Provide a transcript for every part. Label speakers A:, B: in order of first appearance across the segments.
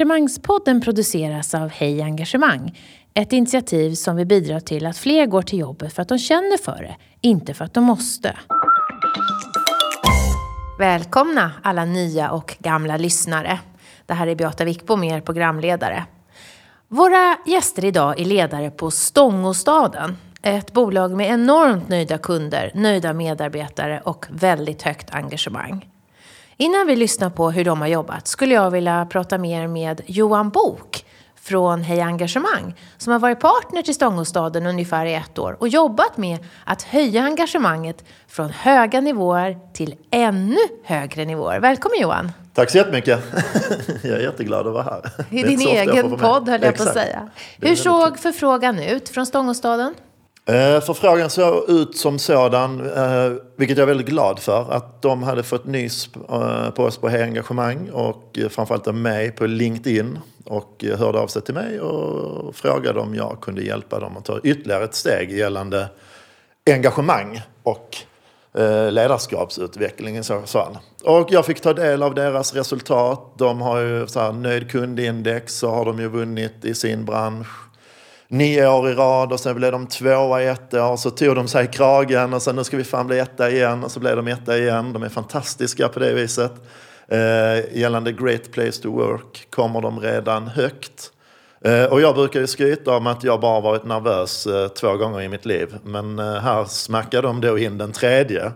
A: Engagemangspodden produceras av Hej Engagemang. Ett initiativ som vill bidra till att fler går till jobbet för att de känner för det, inte för att de måste. Välkomna alla nya och gamla lyssnare. Det här är Beata Wickbom, er programledare. Våra gäster idag är ledare på Stångåstaden. Ett bolag med enormt nöjda kunder, nöjda medarbetare och väldigt högt engagemang. Innan vi lyssnar på hur de har jobbat skulle jag vilja prata mer med Johan Bok från Hej Engagemang som har varit partner till Stångåstaden ungefär i ett år och jobbat med att höja engagemanget från höga nivåer till ännu högre nivåer. Välkommen Johan!
B: Tack så jättemycket! Jag är jätteglad att vara här.
A: I din egen podd höll jag på att säga. Hur såg förfrågan ut från Stångåstaden?
B: Eh, Förfrågan såg ut som sådan, eh, vilket jag är väldigt glad för. Att de hade fått nys eh, på oss på Hej Engagemang och framförallt av mig på LinkedIn. Och hörde av sig till mig och frågade om jag kunde hjälpa dem att ta ytterligare ett steg gällande engagemang och ledarskapsutveckling. Så, Och jag fick ta del av deras resultat. De har ju så här, nöjd kundindex så har de ju vunnit i sin bransch nio år i rad och sen blev de tvåa i ett år. Så tog de sig i kragen och sen nu ska vi fan bli etta igen och så blev de etta igen. De är fantastiska på det viset. Eh, gällande Great Place to Work kommer de redan högt. Eh, och jag brukar ju skryta om att jag bara varit nervös eh, två gånger i mitt liv. Men eh, här smackade de då in den tredje.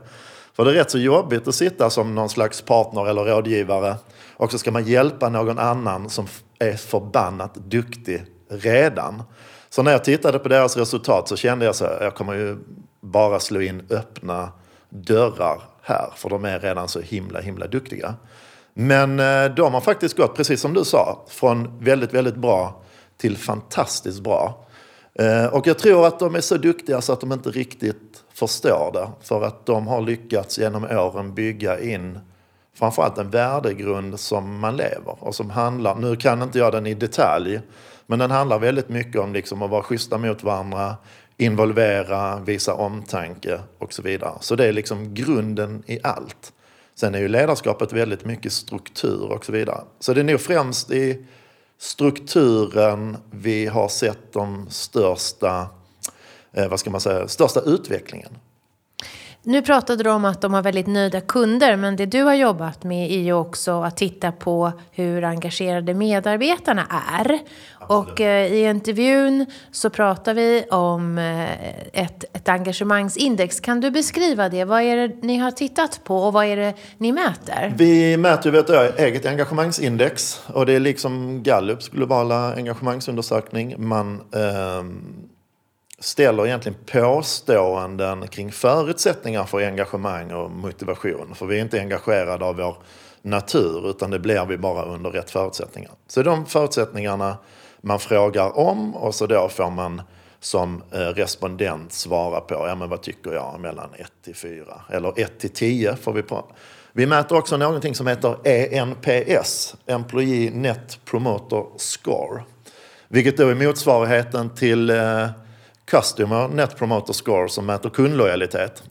B: För det är rätt så jobbigt att sitta som någon slags partner eller rådgivare och så ska man hjälpa någon annan som är förbannat duktig redan. Så när jag tittade på deras resultat så kände jag så här, jag kommer ju bara slå in öppna dörrar här, för de är redan så himla, himla duktiga. Men eh, de har faktiskt gått, precis som du sa, från väldigt, väldigt bra till fantastiskt bra. Eh, och jag tror att de är så duktiga så att de inte riktigt förstår det. För att de har lyckats genom åren bygga in framförallt en värdegrund som man lever och som handlar, nu kan inte jag den i detalj, men den handlar väldigt mycket om liksom att vara schyssta mot varandra, involvera, visa omtanke och så vidare. Så det är liksom grunden i allt. Sen är ju ledarskapet väldigt mycket struktur och så vidare. Så det är nog främst i strukturen vi har sett de största, eh, vad ska man säga, största utvecklingen.
A: Nu pratade du om att de har väldigt nöjda kunder, men det du har jobbat med är ju också att titta på hur engagerade medarbetarna är. Och eh, i intervjun så pratar vi om eh, ett, ett engagemangsindex. Kan du beskriva det? Vad är det ni har tittat på och vad är det ni mäter?
B: Vi mäter ju ett eget engagemangsindex och det är liksom Gallups globala engagemangsundersökning. Man eh, ställer egentligen påståenden kring förutsättningar för engagemang och motivation. För vi är inte engagerade av vår natur utan det blir vi bara under rätt förutsättningar. Så de förutsättningarna man frågar om och så då får man som eh, respondent svara på, ja men vad tycker jag mellan 1 till 4 eller 1 till 10 får vi på. Vi mäter också någonting som heter ENPS, Employee Net Promoter Score. Vilket då är motsvarigheten till eh, Customer Net Promoter Score som mäter kundlojalitet.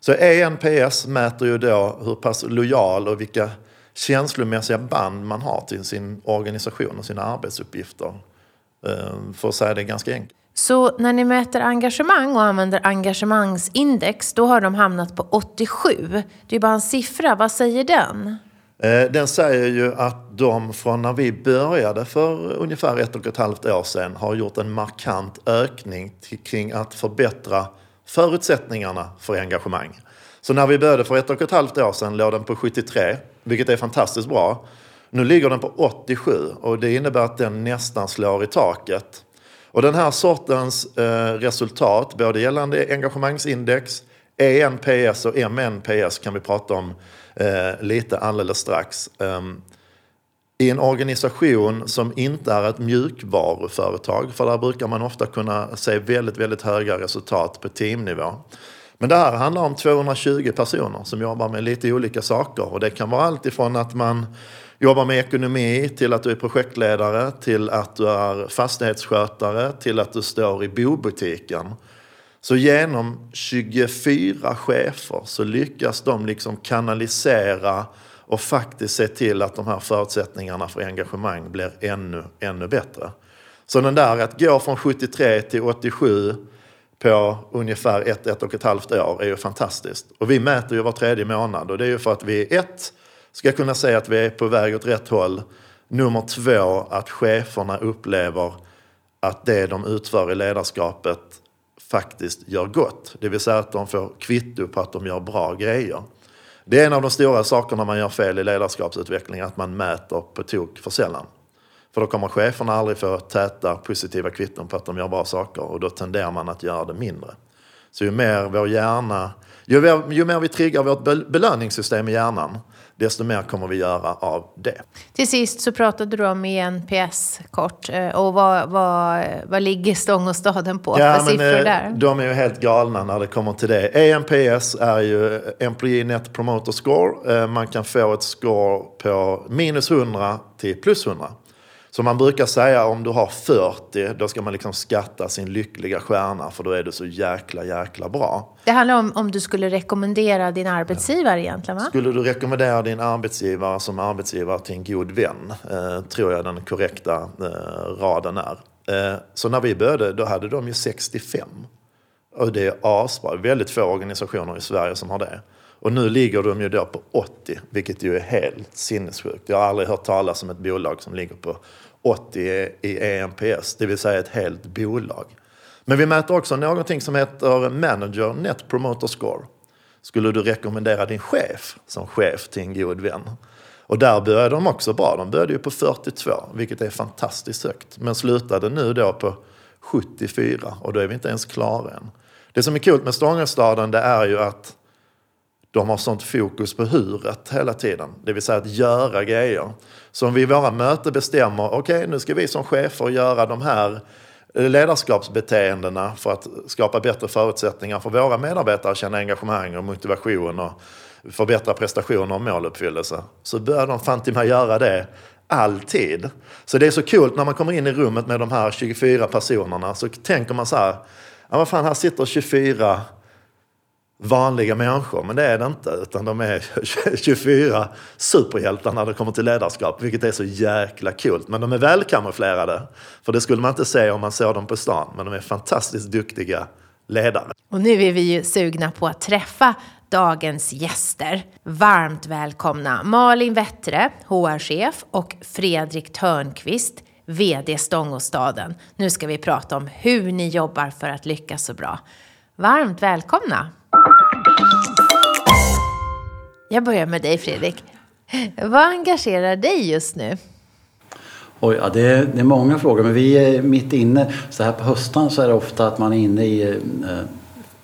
B: Så ENPS mäter ju då hur pass lojal och vilka känslomässiga band man har till sin organisation och sina arbetsuppgifter. Ehm, för att säga det ganska enkelt.
A: Så när ni mäter engagemang och använder engagemangsindex, då har de hamnat på 87. Det är bara en siffra, vad säger den?
B: Eh, den säger ju att de från när vi började för ungefär ett och ett halvt år sedan har gjort en markant ökning kring att förbättra förutsättningarna för engagemang. Så när vi började för ett och ett halvt år sedan låg den på 73, vilket är fantastiskt bra. Nu ligger den på 87 och det innebär att den nästan slår i taket. Och den här sortens eh, resultat, både gällande engagemangsindex, ENPS och MNPS kan vi prata om eh, lite alldeles strax. Um, I en organisation som inte är ett mjukvaruföretag, för där brukar man ofta kunna se väldigt, väldigt höga resultat på teamnivå. Men det här handlar om 220 personer som jobbar med lite olika saker och det kan vara allt ifrån att man jobbar med ekonomi till att du är projektledare, till att du är fastighetsskötare, till att du står i bobutiken. Så genom 24 chefer så lyckas de liksom kanalisera och faktiskt se till att de här förutsättningarna för engagemang blir ännu, ännu bättre. Så den där att gå från 73 till 87 på ungefär ett, ett och ett halvt år är ju fantastiskt. Och vi mäter ju var tredje månad och det är ju för att vi ett, ska kunna säga att vi är på väg åt rätt håll. Nummer två, att cheferna upplever att det de utför i ledarskapet faktiskt gör gott. Det vill säga att de får kvitto på att de gör bra grejer. Det är en av de stora sakerna man gör fel i ledarskapsutveckling, att man mäter på tok för sällan. För då kommer cheferna aldrig få täta positiva kvitton på att de gör bra saker och då tenderar man att göra det mindre. Så ju mer vår hjärna, ju mer, ju mer vi triggar vårt belöningssystem i hjärnan, desto mer kommer vi göra av det.
A: Till sist så pratade du om ENPS kort. Eh, och vad, vad, vad ligger Stångåstaden på ja, för siffror eh, där?
B: De är ju helt galna när det kommer till det. ENPS är ju Employee Net Promoter Score. Eh, man kan få ett score på minus 100 till plus 100. Så man brukar säga om du har 40, då ska man liksom skatta sin lyckliga stjärna för då är du så jäkla, jäkla bra.
A: Det handlar om om du skulle rekommendera din arbetsgivare egentligen va?
B: Skulle du rekommendera din arbetsgivare som arbetsgivare till en god vän, eh, tror jag den korrekta eh, raden är. Eh, så när vi började, då hade de ju 65. Och det är asbra. Väldigt få organisationer i Sverige som har det. Och nu ligger de ju då på 80, vilket ju är helt sinnessjukt. Jag har aldrig hört talas om ett bolag som ligger på 80 i EMPS, det vill säga ett helt bolag. Men vi mäter också någonting som heter Manager Net Promoter Score. Skulle du rekommendera din chef som chef till en god vän? Och där började de också bra. De började ju på 42, vilket är fantastiskt högt. Men slutade nu då på 74 och då är vi inte ens klara än. Det som är kul med Stångåstaden det är ju att de har sånt fokus på huret hela tiden. Det vill säga att göra grejer. Så om vi i våra möten bestämmer, okej okay, nu ska vi som chefer göra de här eh, ledarskapsbeteendena för att skapa bättre förutsättningar för våra medarbetare att känna engagemang och motivation och förbättra prestationer och måluppfyllelse. Så börjar de fan till mig göra det alltid. Så det är så kul när man kommer in i rummet med de här 24 personerna så tänker man så här, ja vad fan här sitter 24 vanliga människor, men det är det inte. Utan de är 24 superhjältar när det kommer till ledarskap, vilket är så jäkla kul. Men de är välkamouflerade, för det skulle man inte se om man såg dem på stan. Men de är fantastiskt duktiga ledare.
A: Och nu är vi ju sugna på att träffa dagens gäster. Varmt välkomna Malin Wettre, HR-chef och Fredrik Törnqvist, VD Stångåstaden. Nu ska vi prata om hur ni jobbar för att lyckas så bra. Varmt välkomna! Jag börjar med dig Fredrik. Vad engagerar dig just nu?
C: Oj, ja, det, är, det är många frågor men vi är mitt inne. Så här på höstan så är det ofta att man är inne i eh,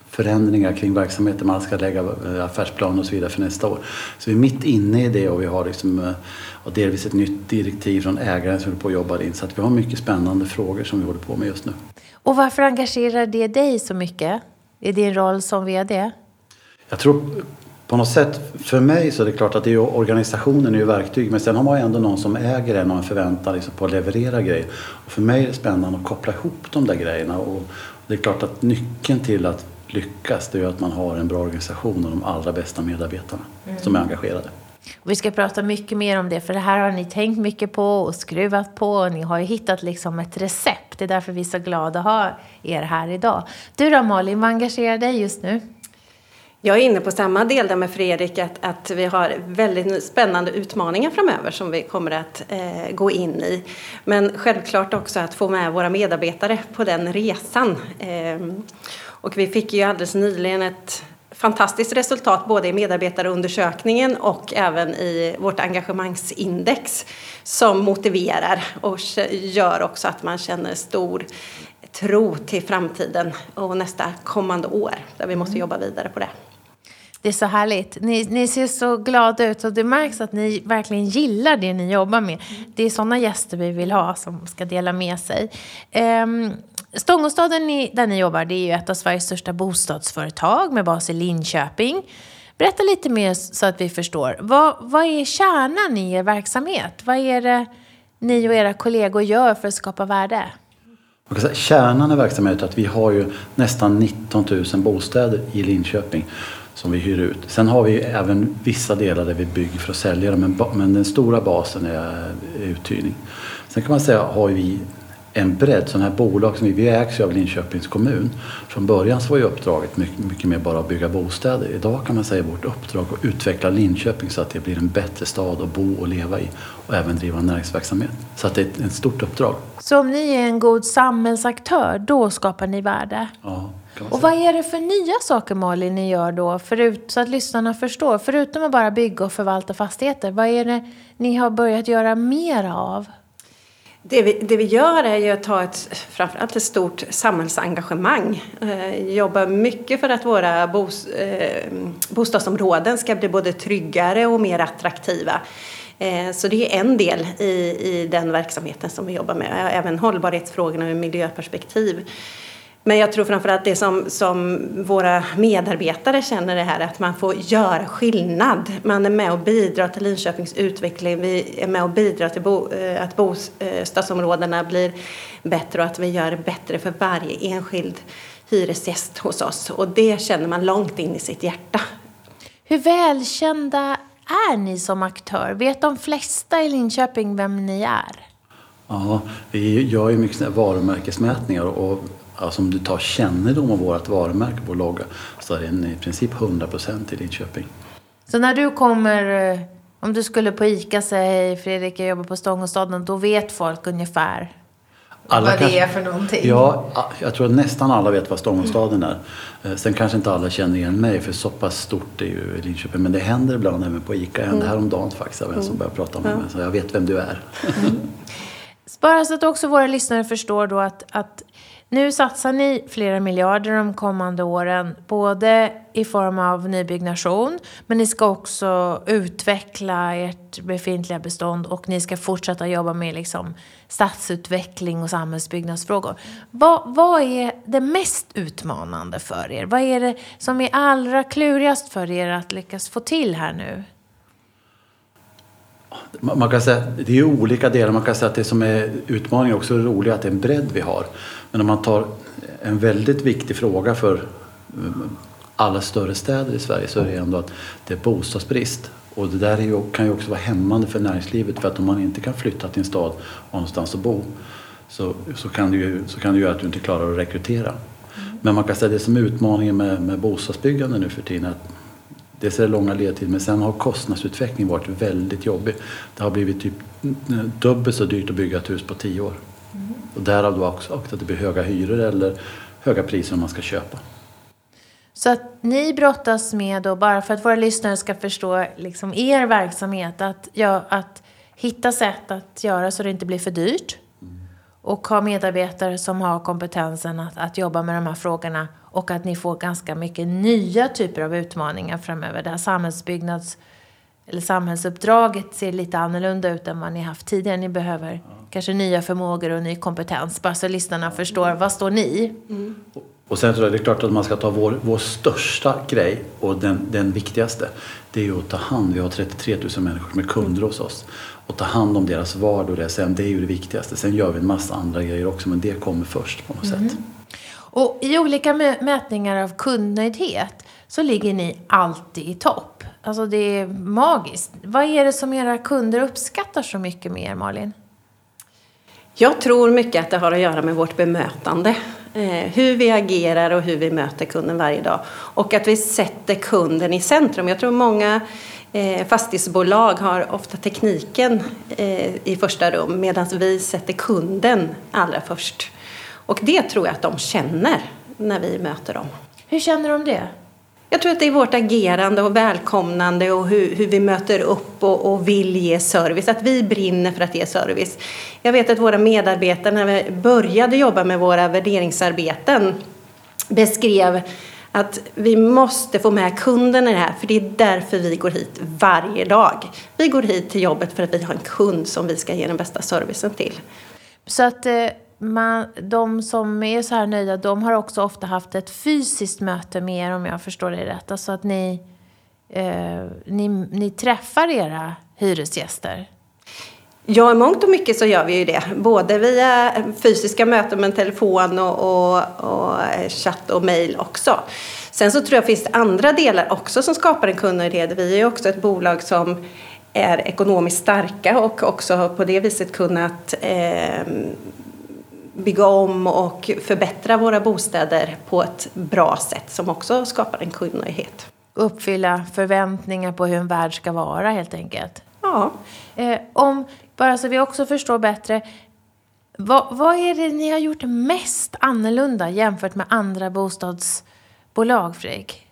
C: förändringar kring verksamheten. Man ska lägga eh, affärsplan och så vidare för nästa år. Så vi är mitt inne i det och vi har liksom, eh, och delvis ett nytt direktiv från ägaren som håller på att jobba in. Så att vi har mycket spännande frågor som vi håller på med just nu.
A: Och varför engagerar det dig så mycket i din roll som VD?
C: Jag tror på något sätt, för mig så är det klart att det är organisationen är ju verktyg men sen har man ju ändå någon som äger en och en förväntan liksom på att leverera grejer. Och för mig är det spännande att koppla ihop de där grejerna och det är klart att nyckeln till att lyckas det är att man har en bra organisation och de allra bästa medarbetarna mm. som är engagerade.
A: Och vi ska prata mycket mer om det, för det här har ni tänkt mycket på och skruvat på. Och ni har ju hittat liksom ett recept. Det är därför vi är så glada att ha er här idag. Du då Malin, vad engagerar dig just nu?
D: Jag är inne på samma del där med Fredrik, att, att vi har väldigt spännande utmaningar framöver som vi kommer att eh, gå in i. Men självklart också att få med våra medarbetare på den resan. Eh, och vi fick ju alldeles nyligen ett fantastiskt resultat både i medarbetarundersökningen och även i vårt engagemangsindex som motiverar och gör också att man känner stor tro till framtiden och nästa kommande år där vi måste jobba vidare på det.
A: Det är så härligt. Ni, ni ser så glada ut och det märks att ni verkligen gillar det ni jobbar med. Det är sådana gäster vi vill ha som ska dela med sig. Um, Stångåstaden där ni jobbar det är ju ett av Sveriges största bostadsföretag med bas i Linköping. Berätta lite mer så att vi förstår. Vad, vad är kärnan i er verksamhet? Vad är det ni och era kollegor gör för att skapa värde?
C: Kärnan i verksamheten är att vi har ju nästan 19 000 bostäder i Linköping som vi hyr ut. Sen har vi även vissa delar där vi bygger för att sälja dem, men, men den stora basen är uthyrning. Sen kan man säga har vi en bredd, sådana här bolag som vi, vi ägs ju av Linköpings kommun. Från början så var ju uppdraget mycket, mycket mer bara att bygga bostäder. Idag kan man säga vårt uppdrag att utveckla Linköping så att det blir en bättre stad att bo och leva i och även driva näringsverksamhet. Så att det är ett, ett stort uppdrag.
A: Så om ni är en god samhällsaktör, då skapar ni värde?
C: Ja,
A: Och vad är det för nya saker Malin ni gör då, förut, så att lyssnarna förstår? Förutom att bara bygga och förvalta fastigheter, vad är det ni har börjat göra mer av?
D: Det vi, det vi gör är ju att ta ett, framförallt ett stort samhällsengagemang. Eh, jobba mycket för att våra bos, eh, bostadsområden ska bli både tryggare och mer attraktiva. Eh, så det är en del i, i den verksamheten som vi jobbar med. Även hållbarhetsfrågorna ur miljöperspektiv. Men jag tror framförallt det som, som våra medarbetare känner det här att man får göra skillnad. Man är med och bidrar till Linköpings utveckling. Vi är med och bidrar till bo, eh, att bostadsområdena blir bättre och att vi gör det bättre för varje enskild hyresgäst hos oss. Och det känner man långt in i sitt hjärta.
A: Hur välkända är ni som aktör? Vet de flesta i Linköping vem ni är?
C: Ja, vi gör ju mycket varumärkesmätningar och alltså om du tar kännedom om vårt varumärke, vår logga, så är den i princip 100% i Linköping.
A: Så när du kommer, eh, om du skulle på ICA säga hej Fredrik, jag jobbar på Stångåstaden, då vet folk ungefär vad det
C: kanske-
A: är för någonting?
C: Ja, jag tror att nästan alla vet vad Stångåstaden är. Eh, Sen kanske inte alla känner igen mig för så pass stort är ju Linköping. Men det händer ibland även på ICA. Det hände häromdagen faktiskt av en som började prata med mig. Så jag vet vem du är.
A: Bara så att också våra lyssnare förstår då att, att nu satsar ni flera miljarder de kommande åren, både i form av nybyggnation, men ni ska också utveckla ert befintliga bestånd och ni ska fortsätta jobba med liksom stadsutveckling och samhällsbyggnadsfrågor. Vad, vad är det mest utmanande för er? Vad är det som är allra klurigast för er att lyckas få till här nu?
C: Man kan säga, det är olika delar. Man kan säga att det som är utmaningen också är roligt att det är en bredd vi har. Men om man tar en väldigt viktig fråga för mm, alla större städer i Sverige så är det ändå att det är bostadsbrist. Och det där är ju, kan ju också vara hämmande för näringslivet för att om man inte kan flytta till en stad och någonstans att bo så, så, kan det ju, så kan det göra att du inte klarar att rekrytera. Men man kan säga att det som är utmaningen med, med bostadsbyggande nu för tiden att Dels är det långa ledtider men sen har kostnadsutvecklingen varit väldigt jobbig. Det har blivit typ dubbelt så dyrt att bygga ett hus på tio år. Och därav då också att det blir höga hyror eller höga priser om man ska köpa.
A: Så att ni brottas med, och bara för att våra lyssnare ska förstå liksom er verksamhet, att, ja, att hitta sätt att göra så det inte blir för dyrt. Och ha medarbetare som har kompetensen att, att jobba med de här frågorna. Och att ni får ganska mycket nya typer av utmaningar framöver. Det här samhällsbyggnads eller samhällsuppdraget ser lite annorlunda ut än vad ni haft tidigare. Ni behöver kanske nya förmågor och ny kompetens. Bara så lyssnarna förstår, vad står ni?
C: Och sen tror jag det är klart att man ska ta vår, vår största grej och den, den viktigaste. Det är ju att ta hand, vi har 33 000 människor som är kunder hos oss. Och ta hand om deras vardag och deras hem, det är ju det viktigaste. Sen gör vi en massa andra grejer också men det kommer först på något sätt.
A: Och i olika mä- mätningar av kundnöjdhet så ligger ni alltid i topp. Alltså det är magiskt. Vad är det som era kunder uppskattar så mycket med er, Malin?
D: Jag tror mycket att det har att göra med vårt bemötande. Eh, hur vi agerar och hur vi möter kunden varje dag. Och att vi sätter kunden i centrum. Jag tror många fastighetsbolag har ofta tekniken eh, i första rum medan vi sätter kunden allra först. Och det tror jag att de känner när vi möter dem.
A: Hur känner de det?
D: Jag tror att det är vårt agerande och välkomnande och hur, hur vi möter upp och, och vill ge service. Att vi brinner för att ge service. Jag vet att våra medarbetare när vi började jobba med våra värderingsarbeten beskrev att vi måste få med kunden i det här för det är därför vi går hit varje dag. Vi går hit till jobbet för att vi har en kund som vi ska ge den bästa servicen till.
A: Så att eh, man, de som är så här nöjda, de har också ofta haft ett fysiskt möte med er om jag förstår det rätt. Alltså att ni, eh, ni, ni träffar era hyresgäster.
D: Ja, i mångt och mycket så gör vi ju det. Både via fysiska möten med telefon och, och, och chatt och mejl också. Sen så tror jag finns det andra delar också som skapar en kundnöjdhet. Vi är ju också ett bolag som är ekonomiskt starka och också på det viset kunnat eh, bygga om och förbättra våra bostäder på ett bra sätt som också skapar en kundnöjdhet.
A: Uppfylla förväntningar på hur en värld ska vara helt enkelt.
D: Ja.
A: Eh, om, bara så vi också förstår bättre. Vad, vad är det ni har gjort mest annorlunda jämfört med andra bostadsbolag, Fredrik?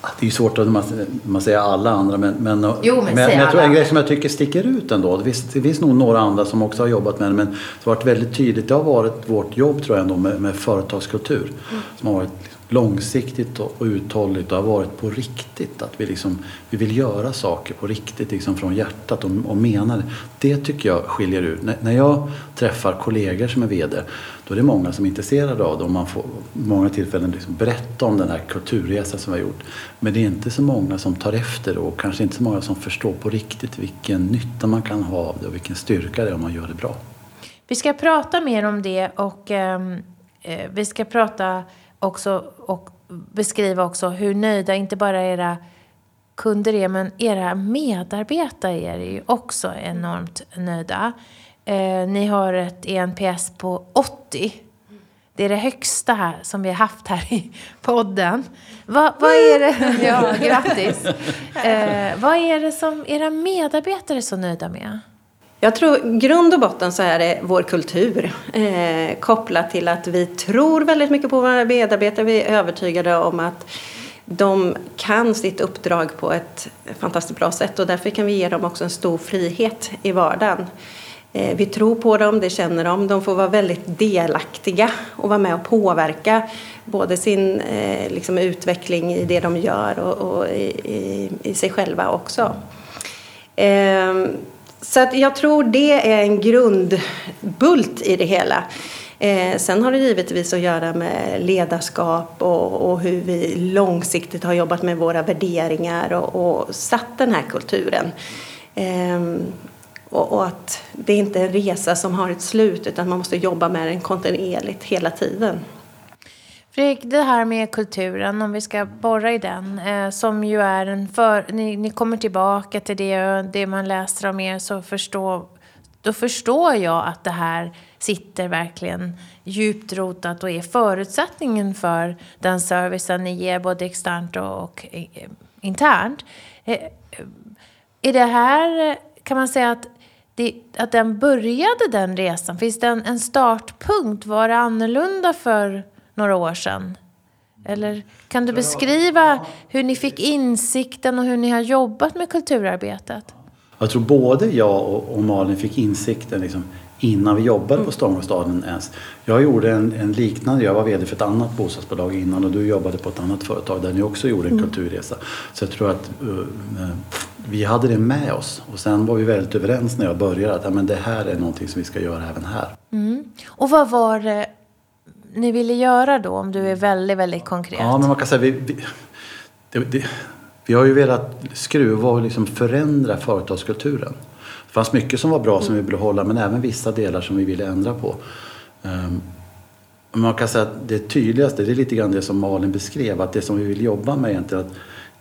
C: Det är ju svårt att man, man säger alla andra men, men,
A: Jo, men
C: men, jag tror en grej som jag tycker sticker ut ändå. Det finns, det finns nog några andra som också har jobbat med det men det har varit väldigt tydligt. Det har varit vårt jobb tror jag ändå med, med företagskultur. Som har varit långsiktigt och, uthålligt och har varit på riktigt. Att vi, liksom, vi vill göra saker på riktigt liksom från hjärtat och, och menar det. Det tycker jag skiljer ut. När, när jag träffar kollegor som är VD då är det många som är intresserade av det och man får många tillfällen liksom berätta om den här kulturresan som vi har gjort. Men det är inte så många som tar efter det och kanske inte så många som förstår på riktigt vilken nytta man kan ha av det och vilken styrka det är om man gör det bra.
A: Vi ska prata mer om det och ehm, eh, vi ska prata också och beskriva också hur nöjda inte bara era kunder är men era medarbetare är ju också enormt nöjda. Eh, ni har ett ENPS på 80. Det är det högsta här som vi har haft här i podden. Va, vad är det? Ja, grattis. Eh, vad är det som era medarbetare är så nöjda med?
D: Jag tror grund och botten så är det vår kultur eh, kopplat till att vi tror väldigt mycket på våra medarbetare. Vi är övertygade om att de kan sitt uppdrag på ett fantastiskt bra sätt och därför kan vi ge dem också en stor frihet i vardagen. Eh, vi tror på dem, det känner de. De får vara väldigt delaktiga och vara med och påverka både sin eh, liksom, utveckling i det de gör och, och i, i, i sig själva också. Eh, så att jag tror det är en grundbult i det hela. Eh, sen har det givetvis att göra med ledarskap och, och hur vi långsiktigt har jobbat med våra värderingar och, och satt den här kulturen. Eh, och, och att det inte är en resa som har ett slut utan man måste jobba med den kontinuerligt hela tiden.
A: Fredrik, det här med kulturen, om vi ska borra i den, eh, som ju är en för... Ni, ni kommer tillbaka till det det man läser om er så förstår, då förstår jag att det här sitter verkligen djupt rotat och är förutsättningen för den servicen ni ger både externt och, och eh, internt. Eh, är det här, kan man säga att, det, att den började den resan? Finns det en, en startpunkt? Var det annorlunda för några år sedan? Eller kan du beskriva hur ni fick insikten och hur ni har jobbat med kulturarbetet?
C: Jag tror både jag och, och Malin fick insikten liksom, innan vi jobbade på Stångåstaden ens. Jag gjorde en, en liknande, jag var VD för ett annat bostadsbolag innan och du jobbade på ett annat företag där ni också gjorde en kulturresa. Så jag tror att uh, uh, vi hade det med oss och sen var vi väldigt överens när jag började att ja, men det här är någonting som vi ska göra även här.
A: Och vad var det ni ville göra då, om du är väldigt, väldigt konkret?
C: Ja, men man kan säga vi, vi, det, det, vi har ju velat skruva och liksom förändra företagskulturen. Det fanns mycket som var bra som vi ville hålla men även vissa delar som vi ville ändra på. Um, man kan säga att det tydligaste det är lite grann det som Malin beskrev att det som vi vill jobba med egentligen att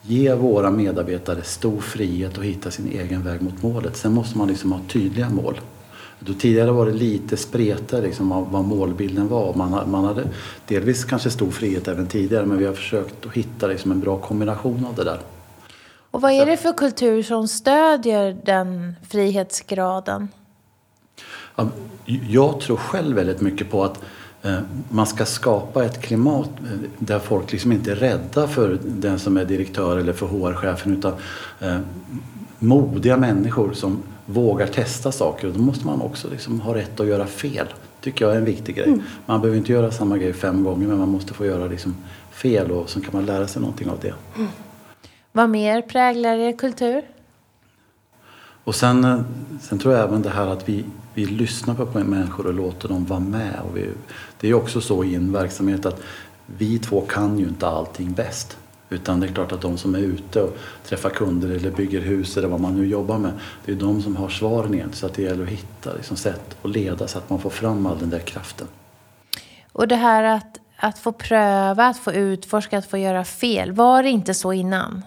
C: ge våra medarbetare stor frihet att hitta sin egen väg mot målet. Sen måste man liksom ha tydliga mål. Då tidigare var det lite spretare liksom, vad, målbilden var. Man, man hade delvis kanske stor frihet även tidigare men vi har försökt att hitta liksom, en bra kombination av det där.
A: Och vad är det för kultur som stödjer den frihetsgraden?
C: Ja, Jag tror själv väldigt mycket på att eh, man ska skapa ett klimat eh, där folk liksom inte är rädda för den som är direktör eller för HR-chefen utan eh, modiga människor som vågar testa saker och då måste man också liksom ha rätt att göra fel. tycker jag är en viktig grej. Man behöver inte göra samma grej fem gånger men man måste få göra liksom fel och så kan man lära sig någonting av det.
A: Vad mer präglar er kultur?
C: Och sen, eh, sen tror jag även det här att vi, vi lyssnar på människor och låter dem vara med. Och vi, det är också så i en verksamhet att vi två kan ju inte allting bäst. Utan det är klart att de som är ute och träffar kunder eller bygger hus eller vad man nu jobbar med. Det är de som har svaren egentligen. Så att det gäller att hitta liksom, sätt att leda så att man får fram all den där kraften.
A: Och det här att, att få pröva, att få utforska, att få göra fel. Var det inte så innan?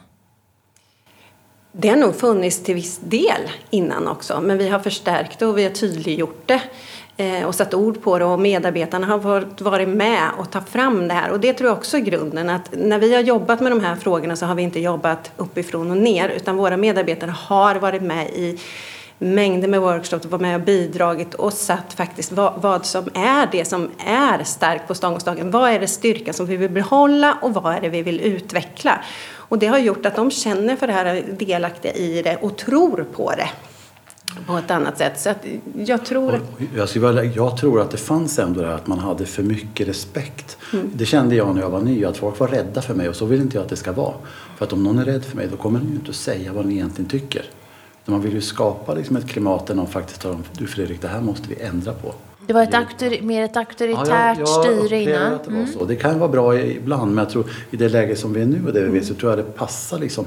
D: Det har nog funnits till viss del innan också, men vi har förstärkt det och vi har tydliggjort det Eh, och satt ord på det och medarbetarna har fått varit med och tagit fram det här. Och det tror jag också är grunden att när vi har jobbat med de här frågorna så har vi inte jobbat uppifrån och ner utan våra medarbetare har varit med i mängder med workshops, varit med och bidragit och satt faktiskt vad, vad, som är det som är starkt på stångåsdagen. Vad är det styrka som vi vill behålla och vad är det vi vill utveckla? Och det har gjort att de känner för det här delaktiga i det och tror på det på ett annat sätt. Så jag tror... Att...
C: Jag, jag tror att det fanns ändå det här att man hade för mycket respekt. Mm. Det kände jag när jag var ny, att folk var rädda för mig och så vill inte jag att det ska vara. För att om någon är rädd för mig då kommer den ju inte att säga vad den egentligen tycker. Man vill ju skapa liksom ett klimat där någon faktiskt talar om du Fredrik, det här måste vi ändra på.
A: Det var ett auktor, mer ett auktoritärt ja, styre innan?
C: Att det, var mm. så. det kan vara bra ibland men jag tror i det läge som vi är nu och det vi vet så tror jag det passar liksom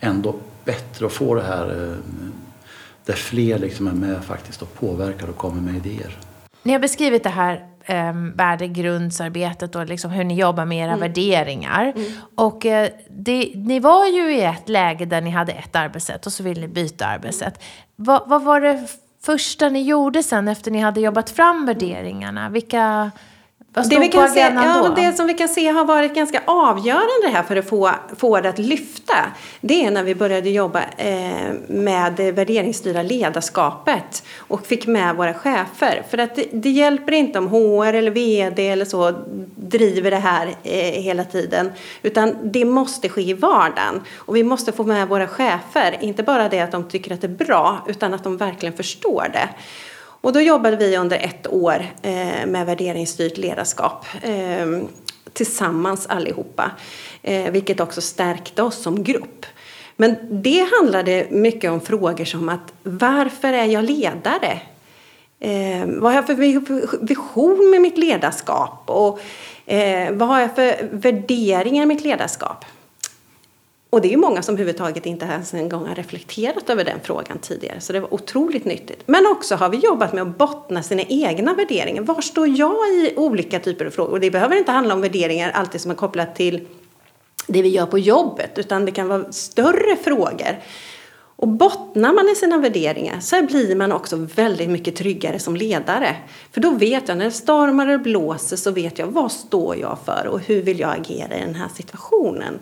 C: ändå bättre att få det här eh, där fler liksom är med faktiskt och påverkar och kommer med idéer.
A: Ni har beskrivit det här eh, värdegrundsarbetet och liksom hur ni jobbar med era mm. värderingar. Mm. Och eh, det, ni var ju i ett läge där ni hade ett arbetssätt och så ville ni byta arbetssätt. Va, vad var det första ni gjorde sen efter ni hade jobbat fram värderingarna? Vilka vad
D: det, vi kan se, ja, det som vi kan se har varit ganska avgörande här för att få, få det att lyfta. Det är när vi började jobba eh, med det värderingsstyrda ledarskapet och fick med våra chefer. För att det, det, hjälper inte om HR eller VD eller så driver det här eh, hela tiden. Utan det måste ske i vardagen. Och vi måste få med våra chefer, inte bara det att de tycker att det är bra utan att de verkligen förstår det. Och då jobbade vi under ett år eh, med värderingsstyrt ledarskap eh, tillsammans allihopa, eh, vilket också stärkte oss som grupp. Men det handlade mycket om frågor som att varför är jag ledare? Eh, vad har jag för vision med mitt ledarskap? Och eh, vad har jag för värderingar i mitt ledarskap? Och det är ju många som överhuvudtaget inte ens en gång har reflekterat över den frågan tidigare. Så det var otroligt nyttigt. Men också har vi jobbat med att bottna sina egna värderingar. Var står jag i olika typer av frågor? Och det behöver inte handla om värderingar alltid som är kopplat till det vi gör på jobbet. Utan det kan vara större frågor. Och bottnar man i sina värderingar så blir man också väldigt mycket tryggare som ledare. För då vet jag, när det stormar och blåser så vet jag vad står jag för och hur vill jag agera i den här situationen.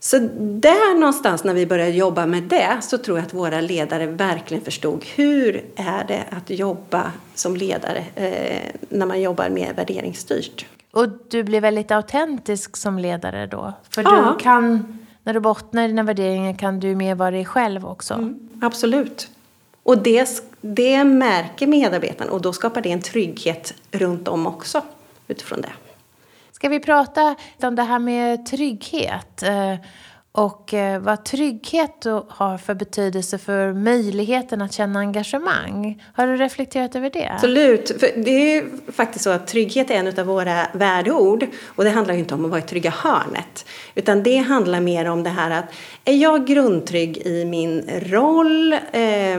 D: Så där någonstans när vi började jobba med det så tror jag att våra ledare verkligen förstod hur är det att jobba som ledare eh, när man jobbar mer värderingsstyrt.
A: Och du blir väldigt autentisk som ledare då? För ja. du kan, när du bottnar i dina värderingar kan du mer vara dig själv också? Mm,
D: absolut. Och det, det märker medarbetarna och då skapar det en trygghet runt om också utifrån det.
A: Ska vi prata om det här med trygghet? Eh, och eh, vad trygghet har för betydelse för möjligheten att känna engagemang. Har du reflekterat över det?
D: Absolut. För det är faktiskt så att trygghet är en av våra värdeord. Och det handlar inte om att vara i trygga hörnet. Utan det handlar mer om det här att är jag grundtrygg i min roll? Eh,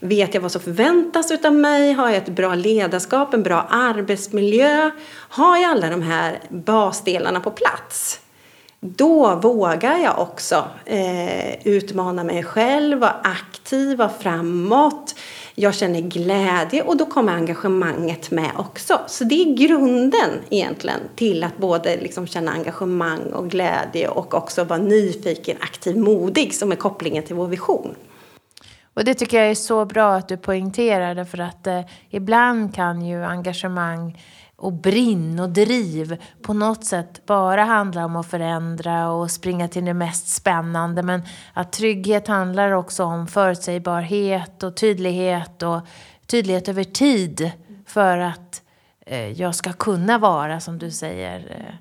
D: Vet jag vad som förväntas av mig? Har jag ett bra ledarskap, en bra arbetsmiljö? Har jag alla de här basdelarna på plats? Då vågar jag också eh, utmana mig själv, vara aktiv, vara framåt. Jag känner glädje och då kommer engagemanget med också. Så det är grunden egentligen till att både liksom känna engagemang och glädje och också vara nyfiken, aktiv, modig som är kopplingen till vår vision.
A: Och det tycker jag är så bra att du poängterar det för att eh, ibland kan ju engagemang och brinn och driv på något sätt bara handla om att förändra och springa till det mest spännande. Men att trygghet handlar också om förutsägbarhet och tydlighet och tydlighet över tid för att eh, jag ska kunna vara, som du säger, eh,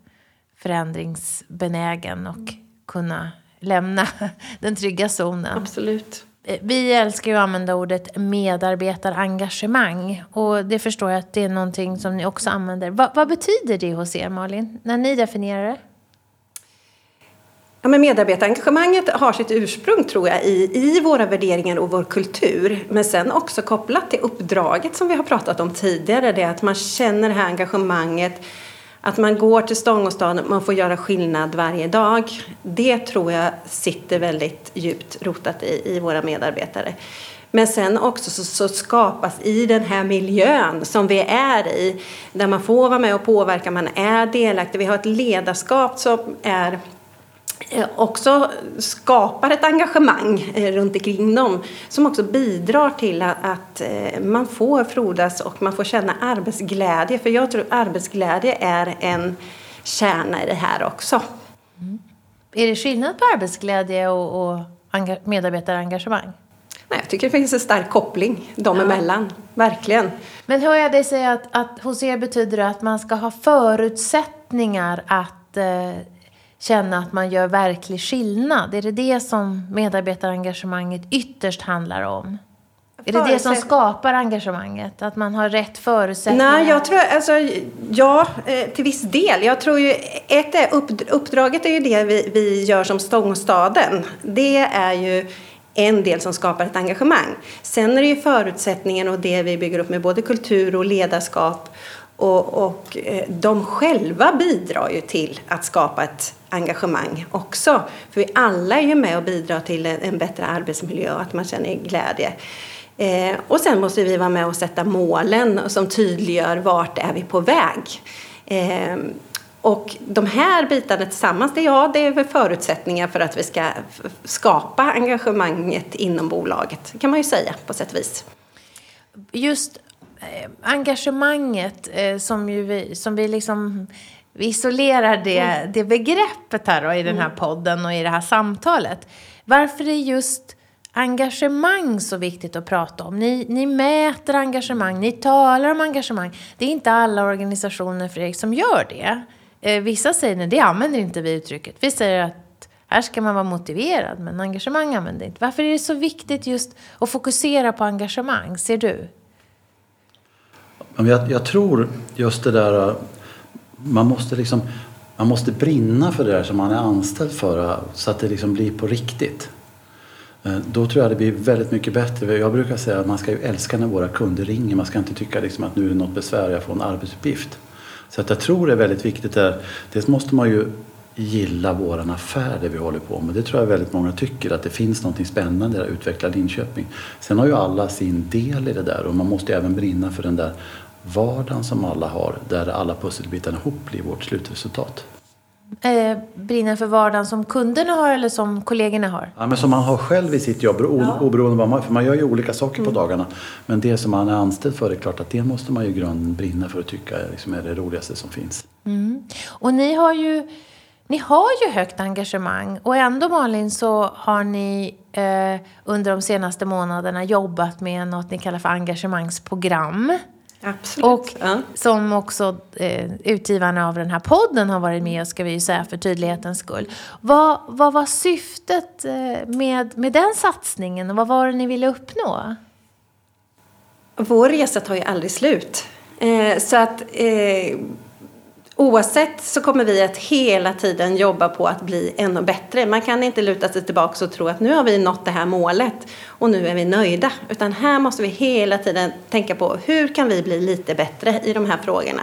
A: förändringsbenägen och kunna lämna den trygga zonen.
D: Absolut.
A: Eh, vi älskar ju att använda ordet medarbetarengagemang. Och det förstår jag att det är någonting som ni också använder. Va, vad betyder det hos er, Malin, när ni definierar det?
D: Ja, men medarbetarengagemanget har sitt ursprung tror jag i, i våra värderingar och vår kultur. Men sen också kopplat till uppdraget som vi har pratat om tidigare. Det är att man känner det här engagemanget. Att man går till Stångåstaden, man får göra skillnad varje dag. Det tror jag sitter väldigt djupt rotat i, i våra medarbetare. Men sen också så, så, skapas i den här miljön som vi är i, där man får vara med och påverka, man är delaktig. Vi har ett ledarskap som är också skapar ett engagemang eh, runt omkring dem som också bidrar till att, att, eh, man får frodas och man får känna arbetsglädje. För jag tror att arbetsglädje är en kärna i det här också.
A: Mm. Är det skillnad på arbetsglädje och, och medarbetarengagemang?
D: Nej, jag tycker det finns en stark koppling dem ja. emellan. Verkligen.
A: Men hör jag dig säga att, att hos er betyder det att man ska ha förutsättningar att eh, känna att man gör verklig skillnad? Är det det som medarbetarengagemanget ytterst handlar om? Är det det som skapar engagemanget? Att man har rätt förutsättningar?
D: Nej, jag tror, alltså, ja, eh, till viss del. Jag tror ju, ett är uppdraget är ju det vi, vi gör som Stångstaden. Det är ju en del som skapar ett engagemang. Sen är det ju förutsättningen och det vi bygger upp med både kultur och ledarskap och, och eh, de själva bidrar ju till att skapa ett engagemang också. För vi alla är ju med och bidrar till en bättre arbetsmiljö och att man känner glädje. Eh, och sen måste vi vara med och sätta målen som tydliggör vart är vi på väg. Eh, och de här bitarna tillsammans, det, ja, det är väl förutsättningar för att vi ska skapa engagemanget inom bolaget, kan man ju säga på sätt och vis.
A: Just engagemanget eh, som, ju vi, som vi liksom vi isolerar det, mm. det begreppet här då, i den här mm. podden och i det här samtalet. Varför är just engagemang så viktigt att prata om? Ni, ni mäter engagemang, ni talar om engagemang. Det är inte alla organisationer, Fredrik, som gör det. Eh, vissa säger nej, det använder inte vi uttrycket. Vi säger att här ska man vara motiverad, men engagemang använder inte. Varför är det så viktigt just att fokusera på engagemang, ser du?
C: Jag, jag tror just det där äh, man måste liksom man måste brinna för det där som man är anställd för äh, så att det liksom blir på riktigt. Äh, då tror jag det blir väldigt mycket bättre. Jag brukar säga att man ska ju älska när våra kunder ringer. Man ska inte tycka liksom att nu är det något besvär, jag får en arbetsuppgift. Så att jag tror det är väldigt viktigt där. Dels måste man ju gilla våran affär, det vi håller på med. Det tror jag väldigt många tycker, att det finns något spännande i att utveckla Linköping. Sen har ju alla sin del i det där och man måste ju även brinna för den där vardagen som alla har, där alla pusselbitarna ihop blir vårt slutresultat.
A: Eh, brinner för vardagen som kunderna har eller som kollegorna har?
C: Ja, men som man har själv i sitt jobb, ja. oberoende vad man För man gör ju olika saker mm. på dagarna. Men det som man är anställd för, är klart att det måste man ju grunden brinna för att tycka liksom är det roligaste som finns.
A: Mm. Och ni har ju ni har ju högt engagemang och ändå Malin så har ni eh, under de senaste månaderna jobbat med något ni kallar för engagemangsprogram.
D: Absolut.
A: Och ja. som också eh, utgivarna av den här podden har varit med, ska vi ju säga för tydlighetens skull. Vad, vad var syftet eh, med, med den satsningen och vad var det ni ville uppnå?
D: Vår resa tar ju aldrig slut. Eh, så att eh, Oavsett så kommer vi att hela tiden jobba på att bli ännu bättre. Man kan inte luta sig tillbaka och tro att nu har vi nått det här målet och nu är vi nöjda. Utan här måste vi hela tiden tänka på hur kan vi bli lite bättre i de här frågorna.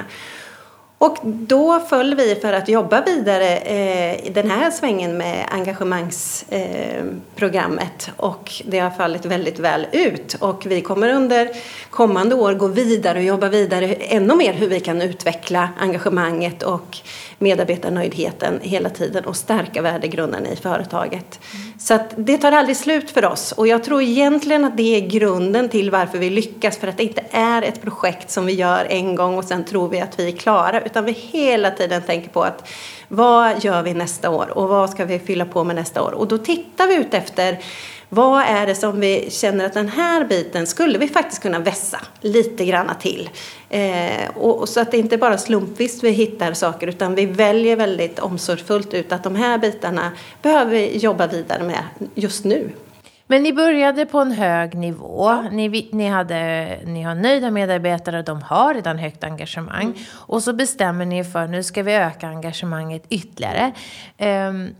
D: Och då föll vi för att jobba vidare eh, i den här svängen med engagemangsprogrammet eh, och det har fallit väldigt väl ut och vi kommer under kommande år gå vidare och jobba vidare ännu mer hur vi kan utveckla engagemanget och medarbetarnöjdheten hela tiden och stärka värdegrunden i företaget. Mm. Så att det tar aldrig slut för oss. Och jag tror egentligen att det är grunden till varför vi lyckas för att det inte är ett projekt som vi gör en gång och sen tror vi att vi är klara utan vi hela tiden tänker på att vad gör vi nästa år och vad ska vi fylla på med nästa år? Och då tittar vi ut efter vad är det som vi känner att den här biten skulle vi faktiskt kunna vässa lite granna till? Eh, och, och, så att det inte bara slumpvis vi hittar saker utan vi väljer väldigt omsorgsfullt ut att de här bitarna behöver vi jobba vidare med just nu.
A: Men ni började på en hög nivå. Ni, ni, hade, ni har nöjda medarbetare, de har redan högt engagemang. Mm. Och så bestämmer ni för nu ska vi öka engagemanget ytterligare. Um,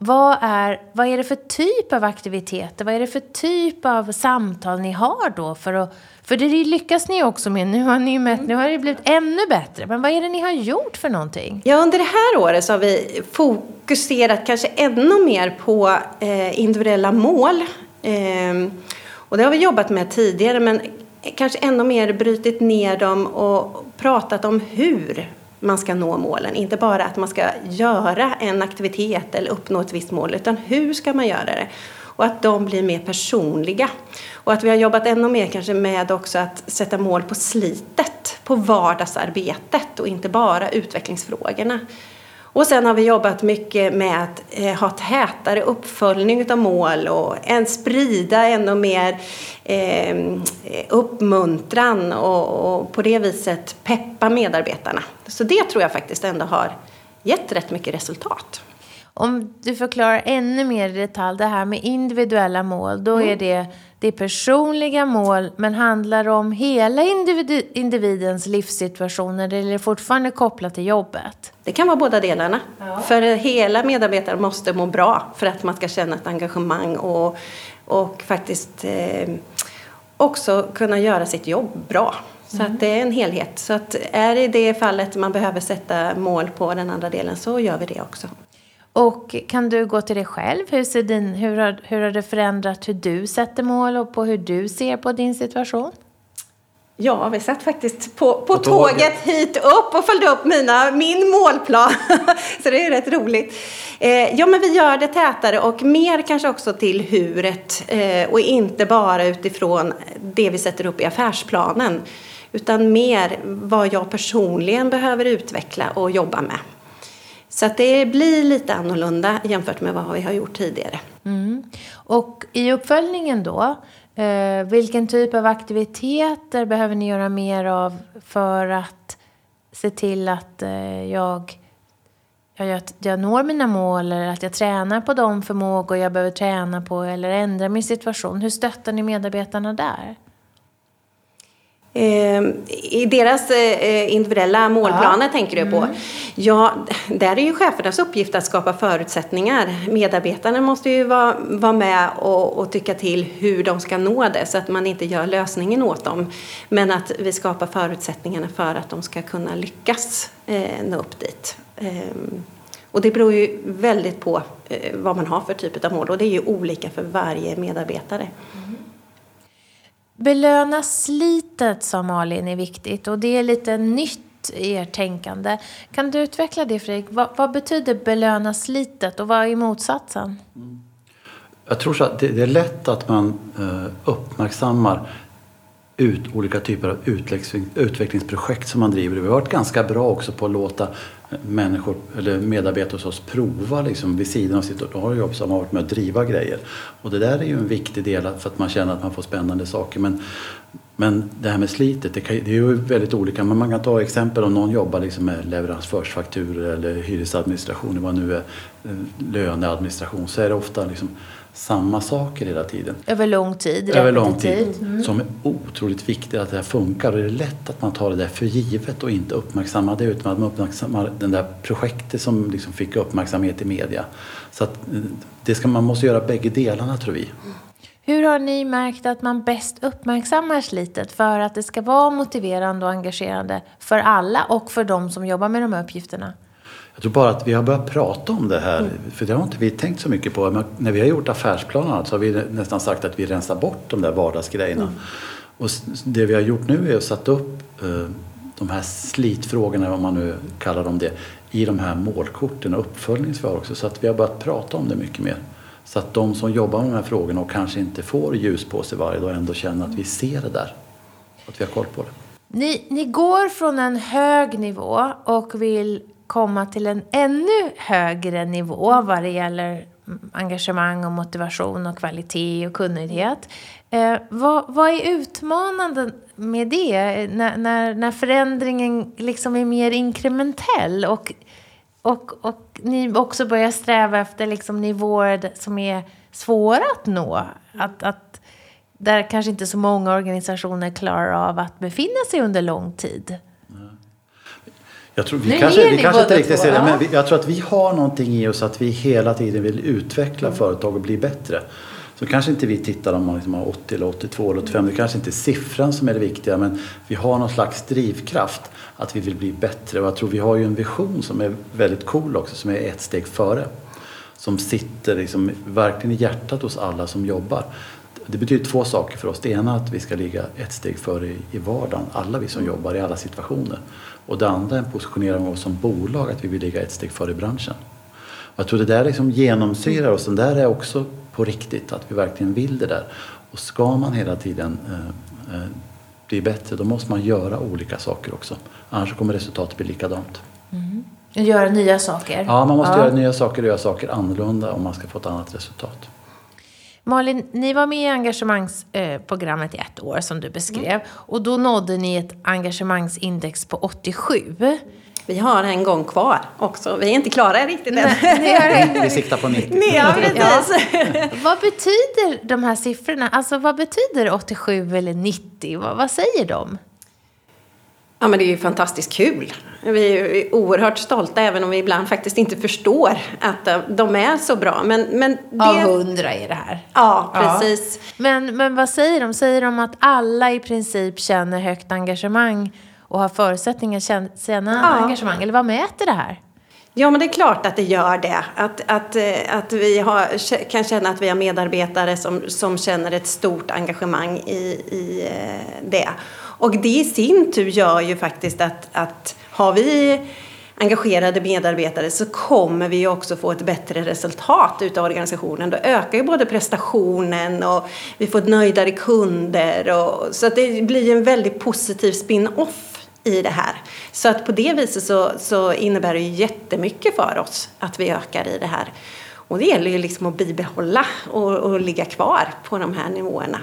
A: vad är, vad är det för typ av aktiviteter? Vad är det för typ av samtal ni har då? För, att, för det lyckas ni också med. Nu har, ni mätt, nu har det blivit ännu bättre. Men vad är det ni har gjort för någonting?
D: Ja, under det här året så har vi fokuserat kanske ännu mer på eh, individuella mål. Eh, och det har vi jobbat med tidigare, men kanske ännu mer brutit ner dem och pratat om hur man ska nå målen. Inte bara att man ska göra en aktivitet eller uppnå ett visst mål, utan hur ska man göra det? Och att de blir mer personliga. Och att vi har jobbat ännu mer kanske med också att sätta mål på slitet, på vardagsarbetet och inte bara utvecklingsfrågorna. Och sen har vi jobbat mycket med att eh, ha tätare uppföljning av mål och en sprida ännu mer eh, uppmuntran och, och, på det viset peppa medarbetarna. Så det tror jag faktiskt ändå har gett rätt mycket resultat.
A: Om du förklarar ännu mer i detalj det här med individuella mål, då mm. är det det är personliga mål, men handlar om hela individ individens livssituation eller är det fortfarande kopplat till jobbet?
D: Det kan vara båda delarna. Ja. För hela medarbetaren måste må bra för att man ska känna ett engagemang och, och faktiskt eh, också kunna göra sitt jobb bra. Så mm. att det är en helhet. Så att är det i det fallet man behöver sätta mål på den andra delen så gör vi det också.
A: Och kan du gå till dig själv? Hur, ser din, hur, har, hur har det förändrat hur du sätter mål och på hur du ser på din situation?
D: Ja, vi satt faktiskt på, på, på tåget. tåget hit upp och följde upp mina, min målplan. så det är rätt roligt. Eh, ja, men vi gör det tätare och mer kanske också till huret eh, och inte bara utifrån det vi sätter upp i affärsplanen. Utan mer vad jag personligen behöver utveckla och jobba med. Så att det blir lite annorlunda jämfört med vad vi har gjort tidigare.
A: Mm. Och i uppföljningen då, eh, vilken typ av aktiviteter behöver ni göra mer av för att se till att eh, jag, jag, jag når mina mål eller att jag tränar på de förmågor jag behöver träna på eller ändra min situation? Hur stöttar ni medarbetarna där?
D: Ehm, I deras eh, individuella målplaner ja. tänker du på? Mm. Ja, där är ju chefernas uppgift att skapa förutsättningar. Medarbetarna måste ju vara, vara med och, och, tycka till hur de ska nå det så att man inte gör lösningen åt dem. Men att vi skapar förutsättningarna för att de ska kunna lyckas eh, nå upp dit. Ehm, och det beror ju väldigt på eh, vad man har för typ av mål och det är ju olika för varje medarbetare. Mm.
A: Belöna slitet, sa Malin, är viktigt och det är lite nytt i ert tänkande. Kan du utveckla det Fredrik? Vad, vad betyder belöna slitet och vad är motsatsen? Mm.
C: Jag tror så att det, det är lätt att man eh, uppmärksammar ut olika typer av utvecklingsprojekt som man driver. Vi har varit ganska bra också på att låta människor eller medarbetare hos oss prova liksom vid sidan av sitt ordinarie jobb som har varit med att driva grejer. Och det där är ju en viktig del för att man känner att man får spännande saker. Men, men det här med slitet, det, kan, det är ju väldigt olika. Men man kan ta exempel om någon jobbar liksom med leveransförsfakturor eller hyresadministration, vad nu är, eh, löneadministration, så är det ofta liksom samma saker hela tiden.
A: Över lång tid?
C: Över lång tid. Mm. Som är otroligt viktigt att det här funkar. Och det är lätt att man tar det där för givet och inte uppmärksammar det utan att man uppmärksammar det där projektet som liksom fick uppmärksamhet i media. Så att eh, det ska, man måste göra bägge delarna tror vi.
A: Hur har ni märkt att man bäst uppmärksammar slitet för att det ska vara motiverande och engagerande för alla och för de som jobbar med de här uppgifterna?
C: Jag tror bara att vi har börjat prata om det här, mm. för det har inte vi tänkt så mycket på. Men när vi har gjort affärsplanerna så har vi nästan sagt att vi rensar bort de där vardagsgrejerna. Mm. Och det vi har gjort nu är att sätta upp eh, de här slitfrågorna, om man nu kallar dem det, i de här målkorten och uppföljningsför också. Så att vi har börjat prata om det mycket mer. Så att de som jobbar med de här frågorna och kanske inte får ljus på sig varje dag ändå känner att vi ser det där. Att vi har koll på det.
A: Ni, ni går från en hög nivå och vill komma till en ännu högre nivå vad det gäller engagemang och motivation och kvalitet och kunnighet. Eh, vad, vad, är utmanande med det när, när, när förändringen liksom är mer inkrementell och, och, och ni också börjar sträva efter liksom nivåer som är svåra att nå? Att, att, där kanske inte så många organisationer klarar av att befinna sig under lång tid.
C: Jag tror vi
A: Nu
C: kanske, vi kanske inte riktigt ser det, men vi, jag tror att vi har någonting i oss att vi hela tiden vill utveckla
A: Mm.
C: företag och bli bättre. Så kanske inte vi tittar om man liksom har 80 eller 82 eller 85. Det kanske inte är siffran som är det viktiga men vi har någon slags drivkraft att vi vill bli bättre. Och jag tror vi har ju en vision som är väldigt cool också som är ett steg före. Som sitter liksom verkligen i hjärtat hos alla som jobbar. Det betyder två saker för oss. Det ena är att vi ska ligga ett steg före i vardagen, alla vi som jobbar i alla situationer. Och det andra är en positionering av oss som bolag, att vi vill ligga ett steg före i branschen. Och jag tror det där liksom genomsyrar oss, det där är också på riktigt, att vi verkligen vill det där. Och ska man hela tiden eh, eh, bli bättre, då måste man göra olika saker också. Annars kommer resultatet bli likadant.
A: Göra nya saker.
C: Ja, man måste göra nya saker och göra saker annorlunda om man ska få ett annat resultat.
A: Malin, ni var med i engagemangsprogrammet i ett år som du beskrev. Och då nådde ni ett engagemangsindex på 87.
D: Vi har en gång kvar också. Vi är inte klara riktigt än.
C: Vi siktar på 90.
D: Ja, precis.
A: Vad betyder de här siffrorna? Alltså vad betyder 87 eller 90? Vad, vad säger de?
D: Ja, men det är ju fantastiskt kul. Vi är oerhört stolta även om vi ibland faktiskt inte förstår att eh, de är så bra. Men, men det...
A: Av 100 är det här.
D: Ja, precis.
A: Men, men vad säger de? Säger de att alla i princip känner högt engagemang och har förutsättningar att känna- känna
D: Ja.
A: engagemang? Eller vad mäter det här?
D: Ja, men det är klart att det gör det. Att, att, eh, att vi har, kan känna att vi har medarbetare som, som känner ett stort engagemang i, i eh, det. Och det i sin tur gör ju faktiskt att, att har vi engagerade medarbetare så kommer vi också få ett bättre resultat utav organisationen. Då ökar ju både prestationen och vi får nöjdare kunder. Och, så att det blir en väldigt positiv spin-off i det här. Så att på det viset så, så innebär det ju jättemycket för oss att vi ökar i det här. Och det gäller ju liksom att bibehålla och, och ligga kvar på de här nivåerna.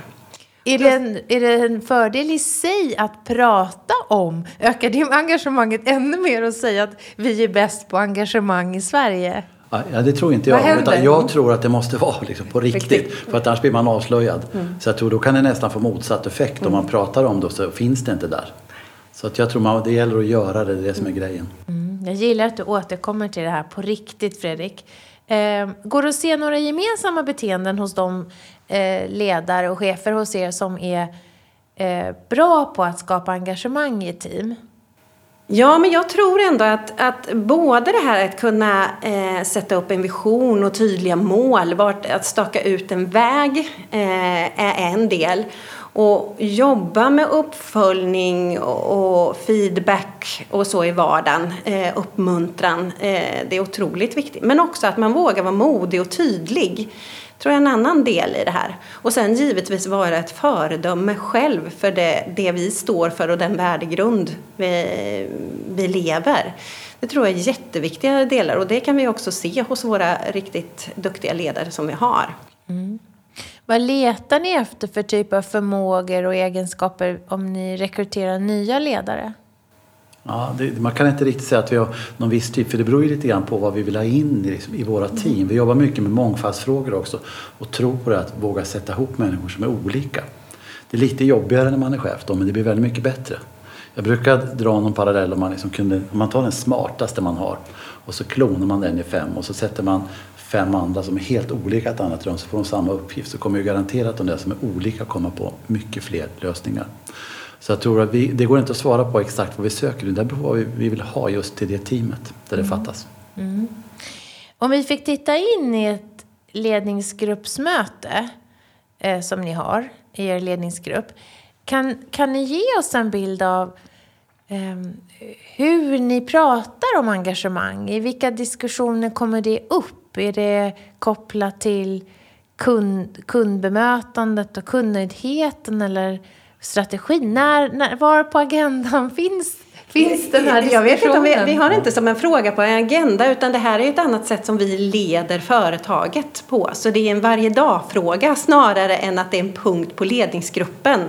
A: Är det, en, är det en fördel i sig att prata om, ökar det engagemanget ännu mer och säga att vi är bäst på engagemang i Sverige?
C: Ja, det tror inte jag. Utan jag tror att det måste vara liksom på riktigt.
D: Riktigt.
C: För att annars blir man avslöjad. Så jag tror då kan det nästan få motsatt effekt. Om man pratar om det så finns det inte där. Så att jag tror man, det gäller att göra det, det är det som är grejen.
A: Mm, jag gillar att du återkommer till det här på riktigt, Fredrik. Eh, går det att se några gemensamma beteenden hos de eh, ledare och chefer hos er som är eh, bra på att skapa engagemang i ett team?
D: Ja, men jag tror ändå att, att både det här att kunna eh, sätta upp en vision och tydliga mål, vart, att staka ut en väg eh, är en del. Och jobba med uppföljning och, feedback och så i vardagen, eh, uppmuntran, eh, det är otroligt viktigt. Men också att man vågar vara modig och tydlig tror jag är en annan del i det här. Och sen givetvis vara ett föredöme själv för det, det vi står för och den värdegrund vi, vi lever. Det tror jag är jätteviktiga delar och det kan vi också se hos våra riktigt duktiga ledare som vi har. Mm.
A: Vad letar ni efter för typ av förmågor och egenskaper om ni rekryterar nya ledare?
C: Ja, det, man kan inte riktigt säga att vi har någon viss typ, för det beror ju lite grann på vad vi vill ha in i, liksom, i våra team. Vi jobbar mycket med mångfaldsfrågor också och tror på det att våga sätta ihop människor som är olika. Det är lite jobbigare när man är chef då, men det blir väldigt mycket bättre. Jag brukar dra någon parallell om man, liksom kunde, om man tar den smartaste man har och så klonar man den i fem och så sätter man fem andra som är helt olika ett annat rum så får de samma uppgift så kommer ju garanterat de där som är olika komma på mycket fler lösningar. Så jag tror att vi, det går inte att svara på exakt vad vi söker, det beror på vad vi, vi vill ha just till det teamet där det fattas.
A: Om vi fick titta in i ett ledningsgruppsmöte eh, som ni har i er ledningsgrupp. Kan, kan ni ge oss en bild av ehm, hur ni pratar om engagemang? I vilka diskussioner kommer det upp? Är det kopplat till kund, kundbemötandet och kundnöjdheten eller strategin? När, när, var på agendan finns, finns den här
D: Jag vet inte vi, vi har inte som en fråga på en agenda utan det här är ett annat sätt som vi leder företaget på. Så det är en varje dag-fråga snarare än att det är en punkt på ledningsgruppen.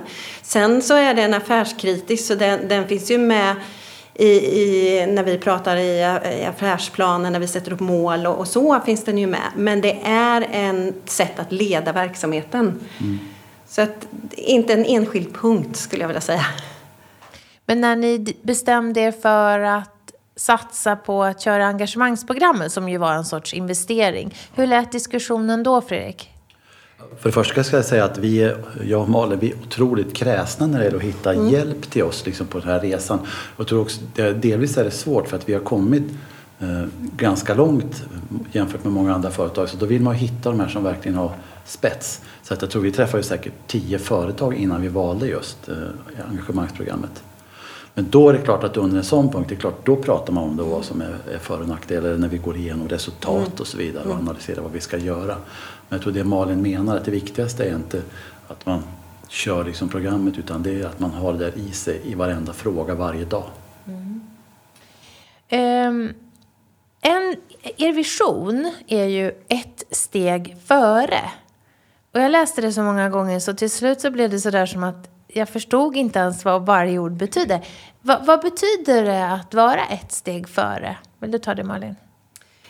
D: Sen så är den affärskritisk så den, den finns ju med i, i, när vi pratar i, i affärsplanen, när vi sätter upp mål och, och så finns den ju med. Men det är en sätt att leda verksamheten. Så att, inte en enskild punkt skulle jag vilja säga.
A: Men när ni bestämde er för att satsa på att köra engagemangsprogrammet som ju var en sorts investering. Hur lät diskussionen då, Fredrik?
C: För det första ska jag säga att vi, jag och Malin, vi är otroligt kräsna när det gäller att hitta mm. hjälp till oss liksom, på den här resan. Jag tror också, delvis är det svårt för att vi har kommit eh, ganska långt jämfört med många andra företag. Så då vill man hitta de här som verkligen har spets. Så att jag tror vi träffade säkert tio företag innan vi valde just eh, engagemangsprogrammet. Men då är det klart att under en sån punkt, det är klart, då pratar man om det, vad som är, är för och nackdelar när vi går igenom resultat mm. och så vidare och mm. analyserar vad vi ska göra. Men jag tror det Malin menar, att det viktigaste är inte att man kör liksom programmet utan det är att man har det där i sig i varenda fråga varje dag. Mm.
A: Um, en, er vision är ju ett steg före. Och jag läste det så många gånger så till slut så blev det sådär som att jag förstod inte ens vad varje ord betyder. Va, vad betyder det att vara ett steg före? Vill du ta det Malin?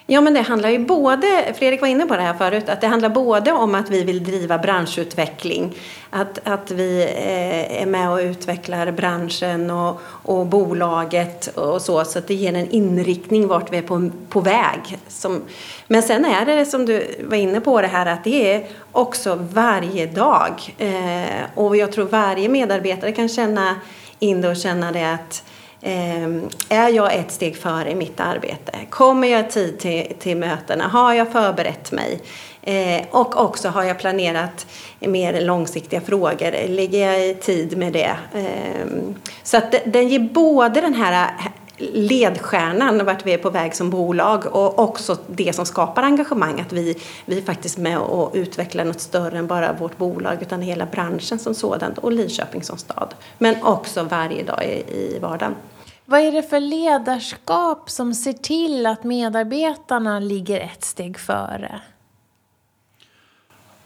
D: Ja, men det handlar ju både, Fredrik var inne på det här förut, att det handlar både om att vi vill driva branschutveckling, att, att vi eh, är med och utvecklar branschen och, och bolaget och så, så att det ger en inriktning vart vi är på, på väg. Som, men sen är det som du var inne på det här att det är också varje dag eh, och jag tror varje medarbetare kan känna in det och känna det att Ehm, är jag ett steg före i mitt arbete? Kommer jag i tid till, till mötena? Har jag förberett mig? Ehm, och också har jag planerat mer långsiktiga frågor? Ligger jag i tid med det? Ehm, så att den ger både den här ledstjärnan vart vi är på väg som bolag och också det som skapar engagemang att vi, vi är faktiskt med och utvecklar något större än bara vårt bolag utan hela branschen som sådant och Linköping som stad. Men också varje dag i, i vardagen.
A: Vad är det för ledarskap som ser till att medarbetarna ligger ett steg före?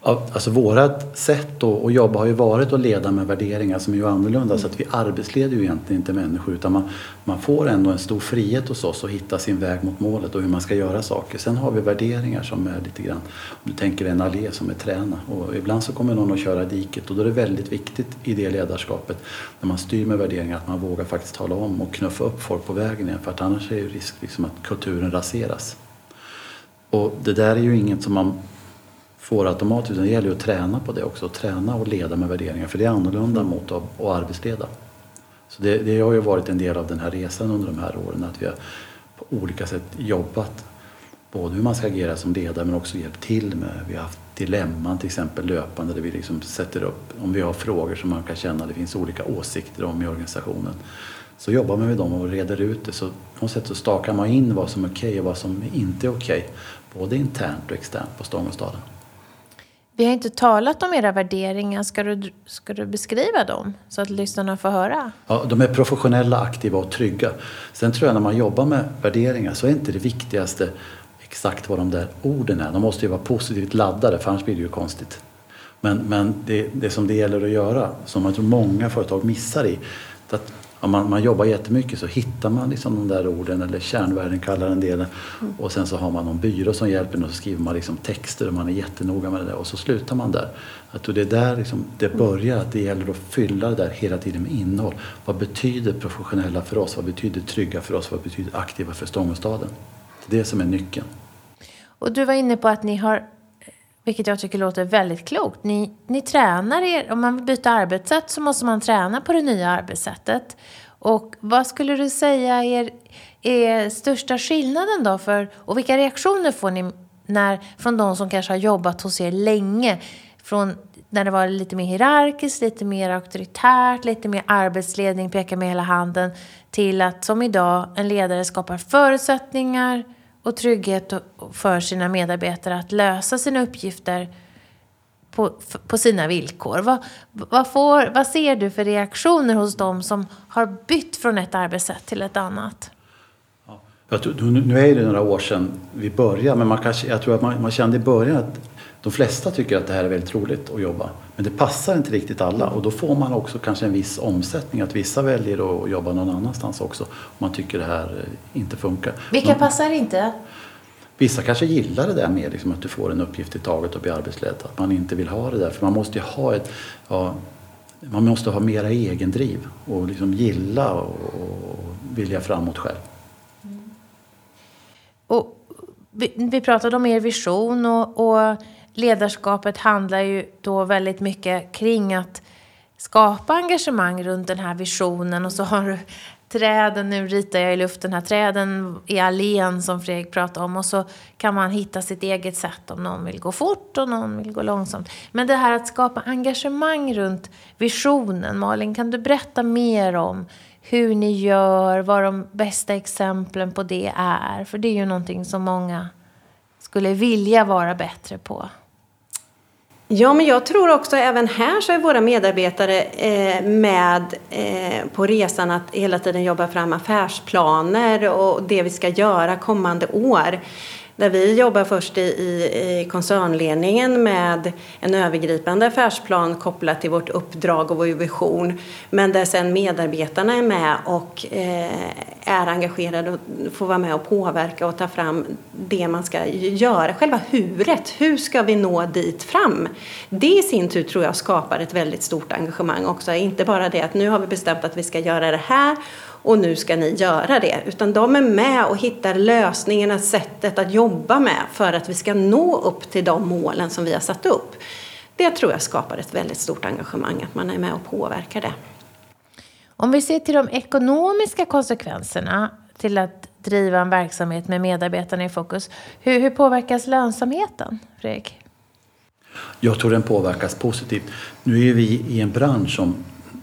C: Alltså vårat sätt att jobba har ju varit att leda med värderingar som är ju annorlunda mm. så att vi arbetsleder ju egentligen inte människor utan man, man får ändå en stor frihet hos oss att hitta sin väg mot målet och hur man ska göra saker. Sen har vi värderingar som är lite grann, om du tänker en allé som är träna och ibland så kommer någon att köra diket och då är det väldigt viktigt i det ledarskapet när man styr med värderingar att man vågar faktiskt tala om och knuffa upp folk på vägen igen för att annars är det risk liksom att kulturen raseras. Och det där är ju inget som man får automatiskt. Det gäller ju att träna på det också. Träna och leda med värderingar. För det är annorlunda mot att, att arbetsleda. Så det, det har ju varit en del av den här resan under de här åren. Att vi har på olika sätt jobbat. Både hur man ska agera som ledare men också hjälpt till med. Vi har haft dilemman till exempel löpande där vi liksom sätter upp, om vi har frågor som man kan känna det finns olika åsikter om i organisationen. Så jobbar man med dem och reder ut det. Så på något sätt så stakar man in vad som är okej okay och vad som inte är okej. Okay, både internt och externt på Stångåstaden.
A: Vi har inte talat om era värderingar. Ska du, ska du beskriva dem så att lyssnarna får höra?
C: Ja, de är professionella, aktiva och trygga. Sen tror jag när man jobbar med värderingar så är inte det viktigaste exakt vad de där orden är. De måste ju vara positivt laddade för annars blir det ju konstigt. Men, men det, det som det gäller att göra, som jag tror många företag missar i, att om man, man jobbar jättemycket så hittar man liksom de där orden eller kärnvärden kallar en del mm. och sen så har man någon byrå som hjälper en och så skriver man liksom texter och man är jättenoga med det där och så slutar man där. Att det är där liksom det mm. börjar, att det gäller att fylla det där hela tiden med innehåll. Vad betyder professionella för oss? Vad betyder trygga för oss? Vad betyder aktiva för Stångåstaden? Det är det som är nyckeln.
A: Och du var inne på att ni har vilket jag tycker låter väldigt klokt. Ni, ni tränar er, om man vill byta arbetssätt så måste man träna på det nya arbetssättet. Och vad skulle du säga är, är största skillnaden då? För, och vilka reaktioner får ni när, från de som kanske har jobbat hos er länge? Från när det var lite mer hierarkiskt, lite mer auktoritärt, lite mer arbetsledning, peka med hela handen, till att som idag en ledare skapar förutsättningar och trygghet för sina medarbetare att lösa sina uppgifter på, på sina villkor. Vad, vad, får, vad ser du för reaktioner hos dem som har bytt från ett arbetssätt till ett annat?
C: Ja, nu är det några år sedan vi började men man kanske, jag tror att man, man kände i början att de flesta tycker att det här är väldigt roligt att jobba. Men det passar inte riktigt alla och då får man också kanske en viss omsättning. Att vissa väljer att jobba någon annanstans också om man tycker det här eh, inte funkar.
A: Vilka man, passar inte?
C: Vissa kanske gillar det där med liksom att du får en uppgift i taget och blir arbetsledd. Att man inte vill ha det där. För man måste ju ha ett... Ja, man måste ha mera egendriv och liksom gilla och, och vilja framåt själv.
A: Mm. och vi, vi pratade om er vision och, och ledarskapet handlar ju då väldigt mycket kring att skapa engagemang runt den här visionen och så har du träden, nu ritar jag i luften här, träden i allén som Fredrik pratade om och så kan man hitta sitt eget sätt om någon vill gå fort och någon vill gå långsamt. Men det här att skapa engagemang runt visionen, Malin, kan du berätta mer om hur ni gör, vad de bästa exemplen på det är? För det är ju någonting som många skulle vilja vara bättre på.
D: Ja, men jag tror också även här så är våra medarbetare eh, med eh, på resan att hela tiden jobba fram affärsplaner och det vi ska göra kommande år. Där vi jobbar först i, i, koncernledningen med en övergripande affärsplan kopplat till vårt uppdrag och vår vision. Men där sen medarbetarna är med och eh, är engagerade och får vara med och påverka och ta fram det man ska göra. Själva huret, hur ska vi nå dit fram? Det i sin tur tror jag skapar ett väldigt stort engagemang också. Inte bara det att nu har vi bestämt att vi ska göra det här och nu ska ni göra det. Utan de är med och hittar lösningarna, sättet att jobba med för att vi ska nå upp till de målen som vi har satt upp. Det tror jag skapar ett väldigt stort engagemang, att man är med och påverkar det.
A: Om vi ser till de ekonomiska konsekvenserna till att driva en verksamhet med medarbetarna i fokus. Hur, hur påverkas lönsamheten, Fredrik?
C: Jag tror den påverkas positivt. Nu är vi i en bransch som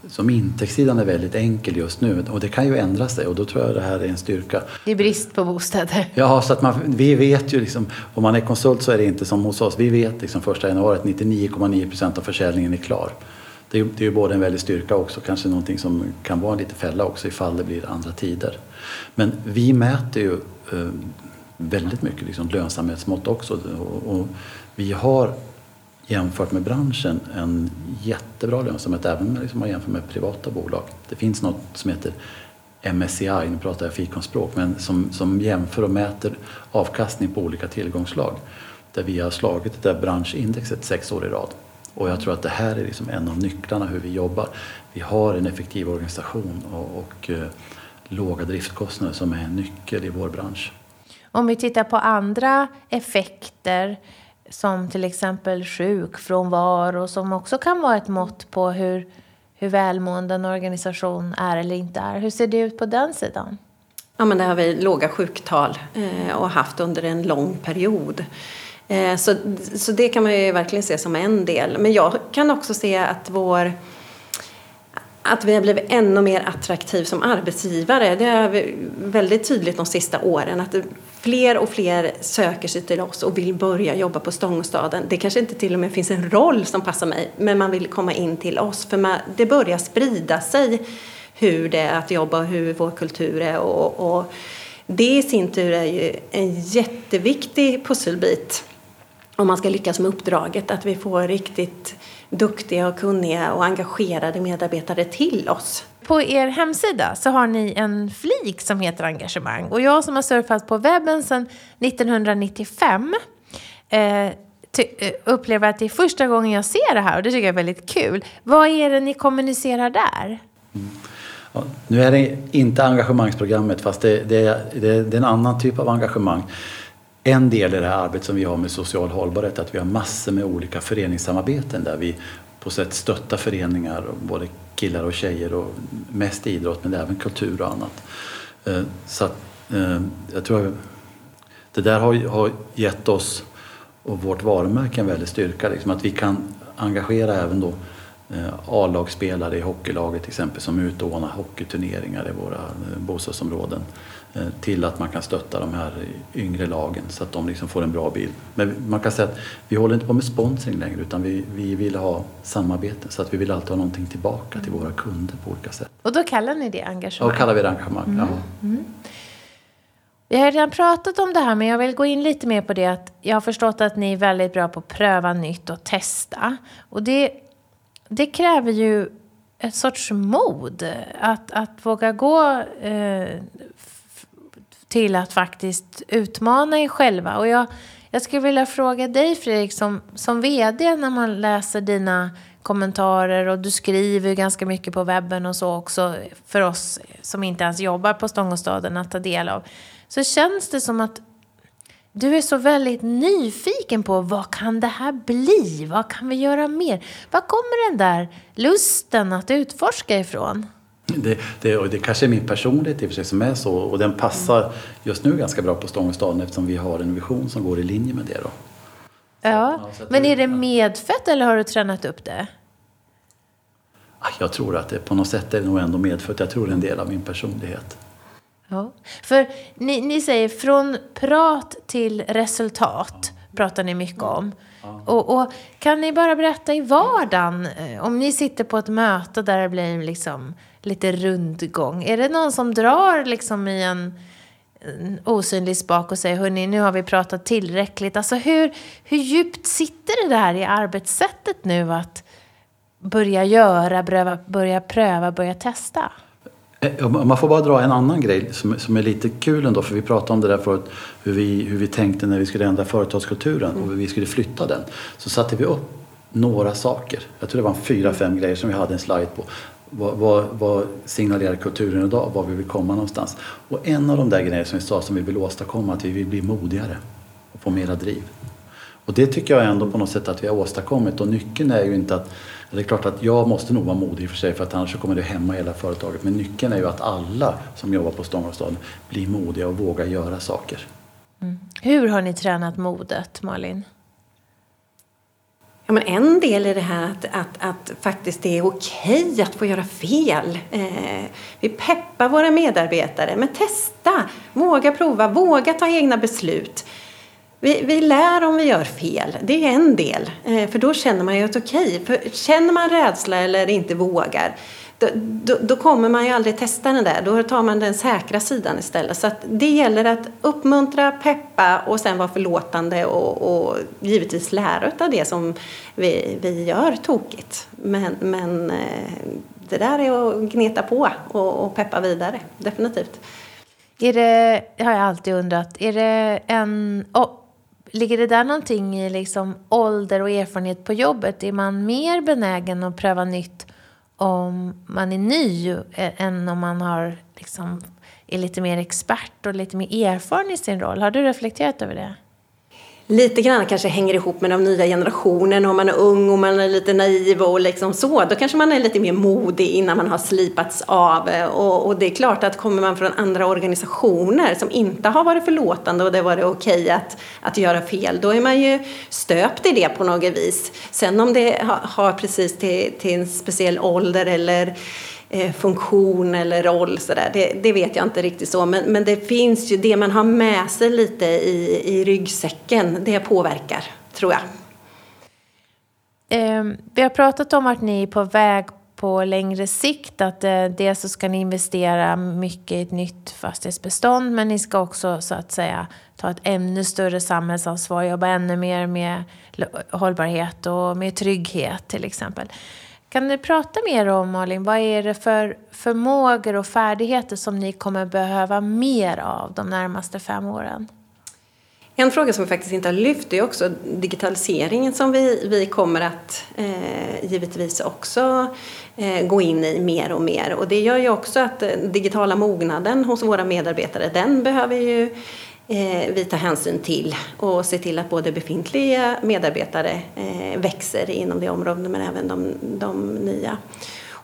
C: som intäktssidan är väldigt enkel just nu och det kan ju ändra sig och då tror jag det här är en styrka.
A: Det är brist på bostäder.
C: Ja, så att man, vi vet ju liksom, om man är konsult så är det inte som hos oss. Vi vet liksom första januari att 99,9 procent av försäljningen är klar. Det är, det är ju både en väldig styrka och också kanske någonting som kan vara en lite fälla också ifall det blir andra tider. Men vi mäter ju eh, väldigt mycket liksom lönsamhetsmått också och, och vi har jämfört med branschen en jättebra lönsamhet även om liksom, jämför med privata bolag. Det finns något som heter MSCI, nu pratar jag fikonspråk, men som, som jämför och mäter avkastning på olika tillgångslag. Där vi har slagit det där branschindexet sex år i rad. Och jag tror att det här är liksom en av nycklarna hur vi jobbar. Vi har en effektiv organisation och, och eh, låga driftkostnader som är en nyckel i vår bransch.
A: Om vi tittar på andra effekter som till exempel sjukfrånvaro som också kan vara ett mått på hur, hur välmående en organisation är eller inte är. Hur ser det ut på den sidan?
D: Ja, men där har vi låga sjuktal eh, och haft under en lång period. Eh, så, så det kan man ju verkligen se som en del. Men jag kan också se att vår att vi har blivit ännu mer attraktiv som arbetsgivare. Det är väldigt tydligt de sista åren att fler och fler söker sig till oss och vill börja jobba på Stångstaden. Det kanske inte till och med finns en roll som passar mig, men man vill komma in till oss för man, det börjar sprida sig hur det är att jobba och hur vår kultur är och, och det i sin tur är ju en jätteviktig pusselbit om man ska lyckas med uppdraget, att vi får riktigt duktiga och kunniga och engagerade medarbetare till oss.
A: På er hemsida så har ni en flik som heter engagemang. Och jag som har surfat på webben sedan 1995 eh, eh, upplever att det är första gången jag ser det här och det tycker jag är väldigt kul. Vad är det ni kommunicerar där?
C: Mm. Ja, nu är det inte engagemangsprogrammet fast det, det, det, det är en annan typ av engagemang. En del i det här arbetet som vi har med social hållbarhet är att vi har massor med olika föreningssamarbeten där vi på sätt stöttar föreningar, både killar och tjejer och mest idrott men även kultur och annat. Eh, så att, eh, jag tror det där har, gett oss och vårt varumärke en väldig styrka. Liksom att vi kan engagera även då eh, A-lagsspelare i hockeylaget till exempel som utordnar hockeyturneringar i våra bostadsområden. Eh, till att man kan stötta de här yngre lagen så att de liksom får en bra bild. Men man kan säga att vi håller inte på med sponsring längre utan vi, vi vill ha samarbete så att vi vill alltid ha någonting tillbaka till våra kunder på olika sätt.
A: Och då kallar ni det engagemang?
C: Ja, då kallar vi det engagemang. Mm. Ja. Mm.
A: Vi har redan pratat om det här men jag vill gå in lite mer på det att jag har förstått att ni är väldigt bra på att pröva nytt och testa. Och det, det kräver ju ett sorts mod att, att våga gå eh, till att faktiskt utmana er själva. Och jag, jag skulle vilja fråga dig Fredrik som, som vd när man läser dina kommentarer och du skriver ganska mycket på webben och så också för oss som inte ens jobbar på Stångåstaden att ta del av. Så känns det som att du är så väldigt nyfiken på vad kan det här bli? Vad kan vi göra mer? Var kommer den där lusten att utforska ifrån?
C: Det, det, och det kanske är min personlighet i och för sig som är så och den passar just nu ganska bra på Stångåstaden eftersom vi har en vision som går i linje med det. Då.
A: Ja, men är det medfött eller har du tränat upp det?
C: Ah, jag tror att det på något sätt är nog ändå medfött. Jag tror det är en del av min personlighet.
A: Ja, för ni, ni säger från prat till resultat pratar ni mycket om. Och, och, kan ni bara berätta i vardagen, eh, om ni sitter på ett möte där det blir liksom lite rundgång. Är det någon som drar liksom i en, en osynlig spak och säger hörni, nu har vi pratat tillräckligt. Alltså hur, hur djupt sitter det där i arbetssättet nu att börja göra, börja, börja pröva, börja testa?
C: Eh, man får bara dra en annan grej som, som är lite kul ändå, för vi pratade om det där förut, hur vi, hur vi tänkte när vi skulle ändra företagskulturen och hur vi skulle flytta den. Så satte vi upp några saker. Jag tror det var fyra, fem grejer som vi hade en slide på. Vad, vad, vad signalerar kulturen idag? Var vi vill komma någonstans? Och en av de där grejerna som vi sa som vi vill åstadkomma, att vi vill bli modigare och få mera driv. Och det tycker jag ändå på något sätt att vi har åstadkommit och nyckeln är ju inte att det är klart att jag måste nog vara modig för sig för att annars kommer det hämma hela företaget. Men nyckeln är ju att alla som jobbar på Stångåstaden blir modiga och vågar göra saker.
A: Mm. Hur har ni tränat modet, Malin?
D: Ja, men en del i det här att, att, att faktiskt det är okej att få göra fel. Eh, vi peppar våra medarbetare, men testa, våga prova, våga ta egna beslut. Vi, vi lär om vi gör fel, det är en del. Eh, för då känner man ju att okej, okay, känner man rädsla eller inte vågar då, då, då, kommer man ju aldrig testa den där. Då tar man den säkra sidan istället. Så det gäller att uppmuntra, peppa och sen vara förlåtande och, och givetvis lära av det som vi, vi gör tokigt. Men, men eh, det där är att gneta på och, och peppa vidare, definitivt.
A: Är det, har jag alltid undrat, är det en... Oh, ligger det där någonting i liksom ålder och erfarenhet på jobbet? Är man mer benägen att pröva nytt om man är ny eh, än om man har liksom, är lite mer expert och lite mer erfaren i sin roll. Har du reflekterat över det?
D: Lite grann kanske hänger ihop med den nya generationen. Om man är ung och man är lite naiv och liksom så, då kanske man är lite mer modig innan man har slipats av. Och, och det är klart att kommer man från andra organisationer som inte har varit förlåtande och det varit okej okay att, att göra fel, då är man ju stöpt i det på något vis. Sen om det har, har precis till, till en speciell ålder eller Eh, funktion eller roll. Så där. Det, det, vet jag inte riktigt så. Men, men det finns ju det man har med sig lite i, i ryggsäcken. Det påverkar, tror jag.
A: Eh, vi har pratat om att ni är på väg på längre sikt. Att eh, dels så ska ni investera mycket i ett nytt fastighetsbestånd men ni ska också så att säga ta ett ännu större samhällsansvar, jobba ännu mer med hållbarhet och med trygghet till exempel. Kan du prata mer om, Malin, vad är det för förmågor och färdigheter som ni kommer behöva mer av de närmaste fem åren?
D: En fråga som vi faktiskt inte har lyft är också digitaliseringen som vi, vi kommer att eh, givetvis också eh, gå in i mer och mer. Och det gör ju också att den eh, digitala mognaden hos våra medarbetare, den behöver ju eh, vi tar hänsyn till och se till att både befintliga medarbetare eh, växer inom det området men även de, de nya.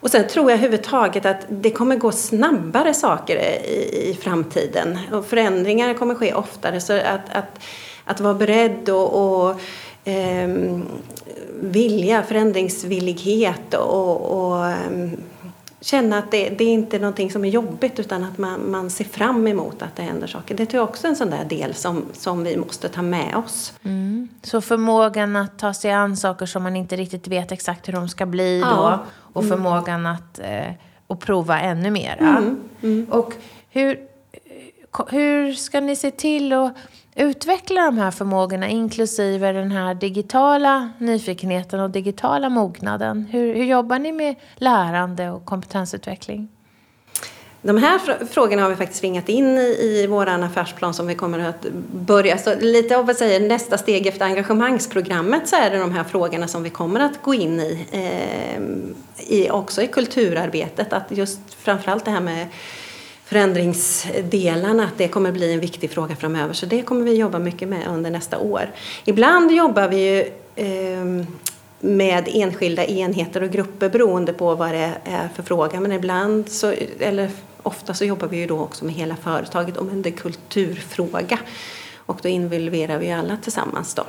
D: Och sen tror jag överhuvudtaget att det kommer gå snabbare saker i, i framtiden och förändringar kommer ske oftare. Så att, att, att vara beredd och, och eh, vilja, förändringsvillighet och, och ehm, känna att det, det är inte någonting som är jobbigt utan att man, man ser fram emot att det händer saker. Det tror jag också är en sån där del som, som vi måste ta med oss.
A: Mm. Så förmågan att ta sig an saker som man inte riktigt vet exakt hur de ska bli ja. då och mm. förmågan att eh, och prova ännu mer. Mm. Mm. Och hur, hur ska ni se till att utveckla de här förmågorna inklusive den här digitala nyfikenheten och digitala mognaden? Hur, hur jobbar ni med lärande och kompetensutveckling?
D: De här frågorna har vi faktiskt ringat in i, i vår affärsplan som vi kommer att börja. Så lite av vad säger nästa steg efter engagemangsprogrammet så är det de här frågorna som vi kommer att gå in i, eh, i också i kulturarbetet. Att just framförallt det här med förändringsdelarna, att det kommer bli en viktig fråga framöver. Så det kommer vi jobba mycket med under nästa år. Ibland jobbar vi ju eh, med enskilda enheter och grupper beroende på vad det är för fråga. Men ibland, så, eller ofta så jobbar vi ju då också med hela företaget om en kulturfråga. Och då involverar vi alla tillsammans då.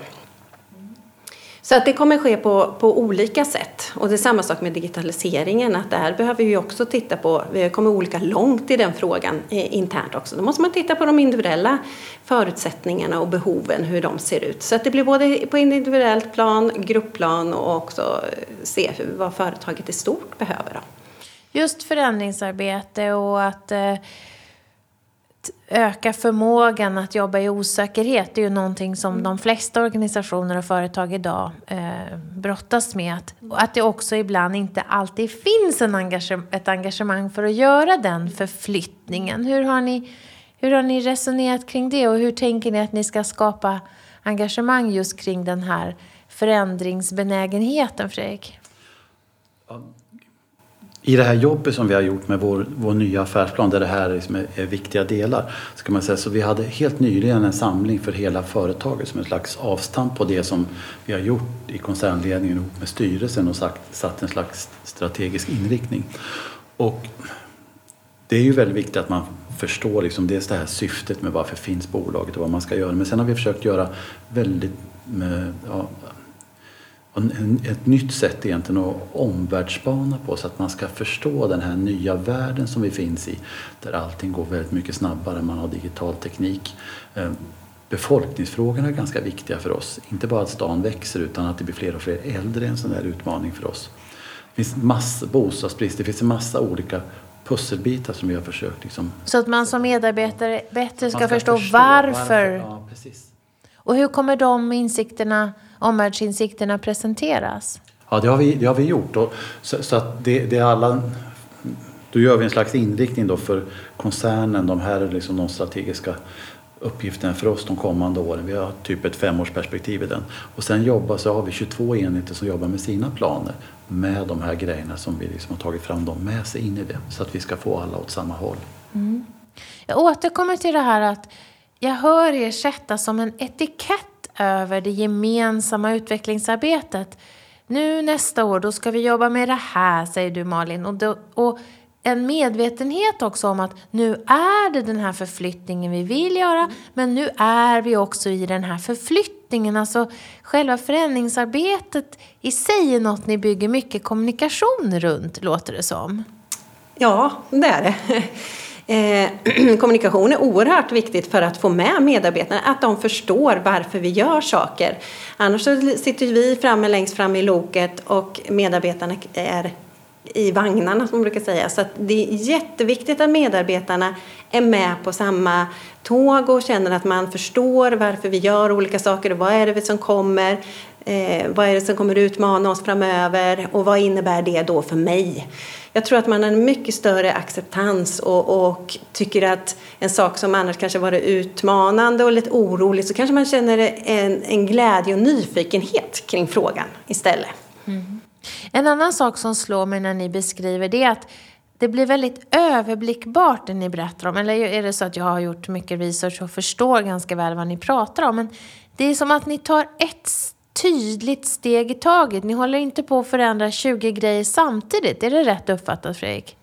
D: Så att det kommer ske på, på olika sätt. Och det är samma sak med digitaliseringen, att där behöver vi också titta på, vi kommer olika långt i den frågan eh, internt också. Då måste man titta på de individuella förutsättningarna och behoven, hur de ser ut. Så att det blir både på individuellt plan, gruppplan och också eh, se hur, vad företaget i stort behöver. Då.
A: Just förändringsarbete och att eh öka förmågan att jobba i osäkerhet det är ju någonting som de flesta organisationer och företag idag eh, brottas med. Att, att det också ibland inte alltid finns en engagem ett engagemang för att göra den förflyttningen. Hur har, ni, hur har ni resonerat kring det och hur tänker ni att ni ska skapa engagemang just kring den här förändringsbenägenheten, Fredrik?
C: I det här jobbet som vi har gjort med vår, vår nya affärsplan där det här liksom är, är, viktiga delar. Ska man säga, så vi hade helt nyligen en samling för hela företaget som en slags avstamp på det som vi har gjort i koncernledningen ihop med styrelsen och sagt, satt en slags strategisk inriktning. Och det är ju väldigt viktigt att man förstår liksom dels det här syftet med varför finns bolaget och vad man ska göra. Men sen har vi försökt göra väldigt med, ja, ett nytt sätt egentligen att omvärldsspana på så att man ska förstå den här nya världen som vi finns i där allting går väldigt mycket snabbare, man har digital teknik. Eh, befolkningsfrågorna är ganska viktiga för oss. Inte bara att stan växer utan att det blir fler och fler äldre är en sån där utmaning för oss. Det finns massa bostadsbrist, det finns en massa olika pusselbitar som vi har försökt liksom.
A: Så att man som medarbetare bättre ska, ska förstå, förstå, varför. varför.
C: Ja, precis.
A: Och hur kommer de insikterna omvärldsinsikterna presenteras?
C: Ja, det har vi, det har vi gjort. Och, så, så att det, det är alla, då gör vi en slags inriktning då för koncernen. De här är liksom de strategiska uppgifterna för oss de kommande åren. Vi har typ ett femårsperspektiv i den. Och sen jobbar, så har vi 22 enheter som jobbar med sina planer med de här grejerna som vi liksom har tagit fram dem med sig in i det. Så att vi ska få alla åt samma håll.
A: Mm. Jag återkommer till det här att jag hör er sätta som en etikett över det gemensamma utvecklingsarbetet. Nu nästa år, då ska vi jobba med det här, säger du Malin. Och, då, och en medvetenhet också om att nu är det den här förflyttningen vi vill göra, men nu är vi också i den här förflyttningen. Alltså själva förändringsarbetet i sig är något ni bygger mycket kommunikation runt, låter det som.
D: Ja, det är det. Eh, kommunikation är oerhört viktigt för att få med medarbetarna, att de förstår varför vi gör saker. Annars så sitter vi framme längst fram i loket och medarbetarna är i vagnarna som man brukar säga. Så det är jätteviktigt att medarbetarna är med på samma tåg och känner att man förstår varför vi gör olika saker och vad är det som kommer. Eh, vad är det som kommer utmana oss framöver och vad innebär det då för mig? Jag tror att man har en mycket större acceptans och, och, tycker att en sak som annars kanske varit utmanande och lite orolig så kanske man känner en, en glädje och nyfikenhet kring frågan istället. Mm.
A: En annan sak som slår mig när ni beskriver det är att det blir väldigt överblickbart det ni berättar om. Eller är det så att jag har gjort mycket research och förstår ganska väl vad ni pratar om. Men det är som att ni tar ett steg tydligt steg i taget. Ni håller inte på att förändra 20 grejer samtidigt. Är det rätt uppfattat Fredrik?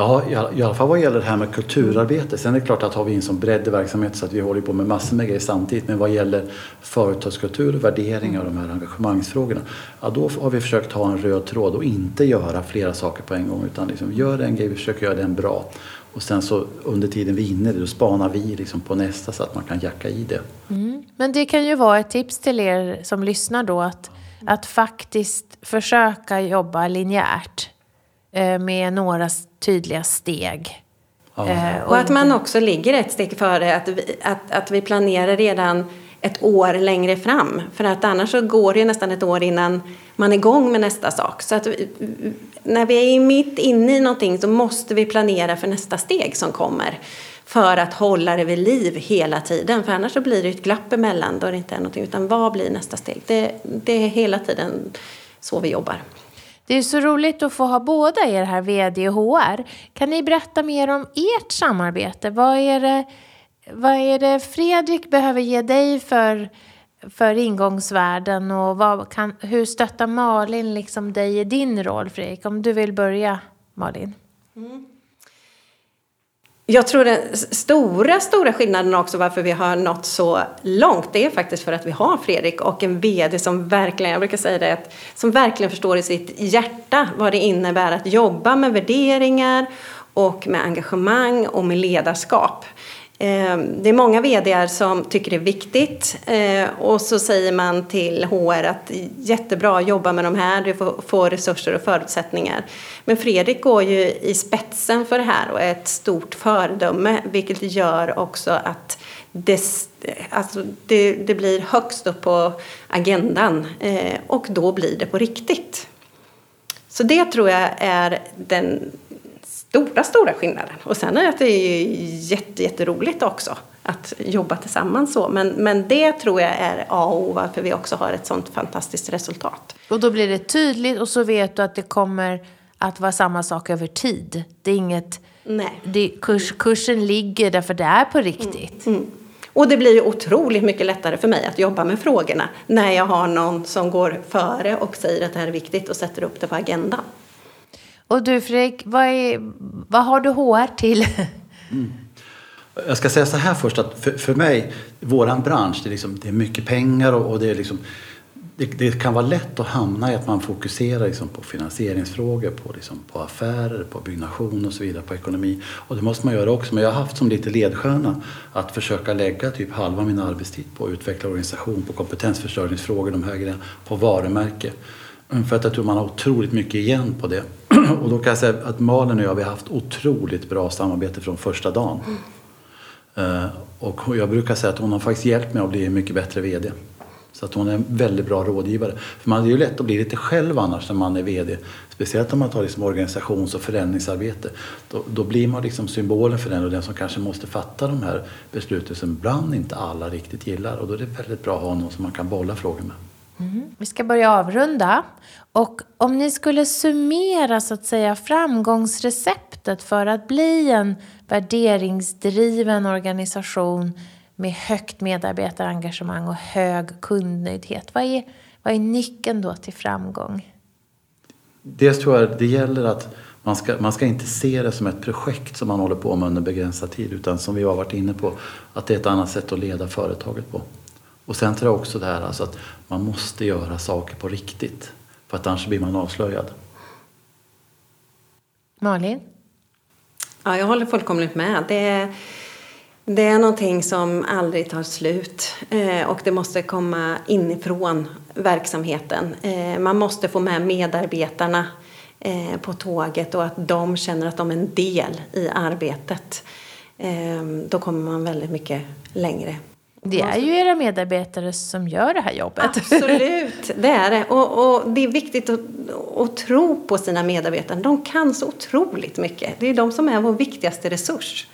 C: Ja, i alla fall vad gäller det här med kulturarbete. Sen är det klart att har vi en sån bredd i verksamhet så att vi håller på med massor med grejer samtidigt. Men vad gäller företagskultur, värderingar och de här engagemangsfrågorna. Ja, då har vi försökt ha en röd tråd och inte göra flera saker på en gång. Utan liksom, gör en grej, vi försöker göra den bra. Och sen så under tiden vi är inne då spanar vi liksom på nästa så att man kan jacka i det.
A: Mm. Men det kan ju vara ett tips till er som lyssnar då att, att faktiskt försöka jobba linjärt eh, med några tydliga steg.
D: Ja. Eh, och att man också ligger ett steg före, att vi, att, att vi planerar redan ett år längre fram. För att annars så går det nästan ett år innan man är igång med nästa sak. Så att när vi är mitt inne i någonting så måste vi planera för nästa steg som kommer. För att hålla det vid liv hela tiden. För annars så blir det ett glapp emellan då det inte är någonting. Utan vad blir nästa steg? Det, det är hela tiden så vi jobbar.
A: Det är så roligt att få ha båda er här, VD och HR. Kan ni berätta mer om ert samarbete? Vad är det, vad är det Fredrik behöver ge dig för, för ingångsvärden och vad kan, hur stöttar Malin liksom dig i din roll, Fredrik? Om du vill börja, Malin. Mm.
D: Jag tror den stora, stora skillnaden också varför vi har nått så långt, det är faktiskt för att vi har Fredrik och en VD som verkligen, jag brukar säga det, som verkligen förstår i sitt hjärta vad det innebär att jobba med värderingar och med engagemang och med ledarskap. Eh, det är många VD som tycker det är viktigt eh, och så säger man till HR att jättebra, jobba med de här, du får resurser och förutsättningar. Men Fredrik går ju i spetsen för det här och är ett stort föredöme vilket gör också att det, alltså det, det blir högst upp på agendan eh, och då blir det på riktigt. Så det tror jag är den stora, stora skillnaden. Och sen är det att det är jätte, jätteroligt också att jobba tillsammans så. Men, men det tror jag är A och O varför vi också har ett sånt fantastiskt resultat.
A: Och då blir det tydligt och så vet du att det kommer att vara samma sak över tid. Det är inget...
D: Nej.
A: Det, kurs, kursen ligger därför det är på riktigt.
D: Mm. Mm. Och det blir ju otroligt mycket lättare för mig att jobba med frågorna när jag har någon som går före och säger att det här är viktigt och sätter upp det på agendan.
A: Och du Fredrik, vad, är, vad har du HR till?
C: Mm. Jag ska säga så här först att för, för mig, våran bransch, det är, liksom, det är mycket pengar och, och det är liksom det, det, kan vara lätt att hamna i att man fokuserar liksom på finansieringsfrågor, på, liksom på affärer, på byggnation och så vidare, på ekonomi. Och det måste man göra också. Men jag har haft som lite ledstjärna att försöka lägga typ halva min arbetstid på att utveckla organisation, på kompetensförsörjningsfrågor, de här grejerna, på varumärke. För att jag tror man har otroligt mycket igen på det. Och då kan jag säga att Malin och jag vi har haft otroligt bra samarbete från första dagen. Mm. Och jag brukar säga att hon har faktiskt hjälpt mig att bli en mycket bättre VD. Så att hon är en väldigt bra rådgivare. För man är ju lätt att bli lite själv annars när man är VD. Speciellt om man tar liksom organisations och förändringsarbete. Då, då blir man liksom symbolen för den och den som kanske måste fatta de här besluten som ibland inte alla riktigt gillar. Och då är det väldigt bra att ha någon som man kan bolla frågor med.
A: Mm. Vi ska börja avrunda. Och om ni skulle summera så att säga framgångsreceptet för att bli en värderingsdriven organisation med högt medarbetarengagemang och hög kundnöjdhet. Vad är, vad är nyckeln då till framgång?
C: Dels tror jag det gäller att man ska, man ska inte se det som ett projekt som man håller på med under begränsad tid utan som vi har varit inne på att det är ett annat sätt att leda företaget på. Och sen tror jag också det här alltså att man måste göra saker på riktigt. För att annars blir man avslöjad.
A: Malin?
D: Ja, jag håller fullkomligt med. Det är, det är någonting som aldrig tar slut eh, och det måste komma inifrån verksamheten. Eh, man måste få med medarbetarna eh, på tåget och att de känner att de är en del i arbetet. Eh, då kommer man väldigt mycket längre
A: det är ju era medarbetare som gör det här jobbet.
D: Absolut, det är det. Och, och det är viktigt att, att, tro på sina medarbetare. De kan så otroligt mycket. Det är de som är vår viktigaste resurs.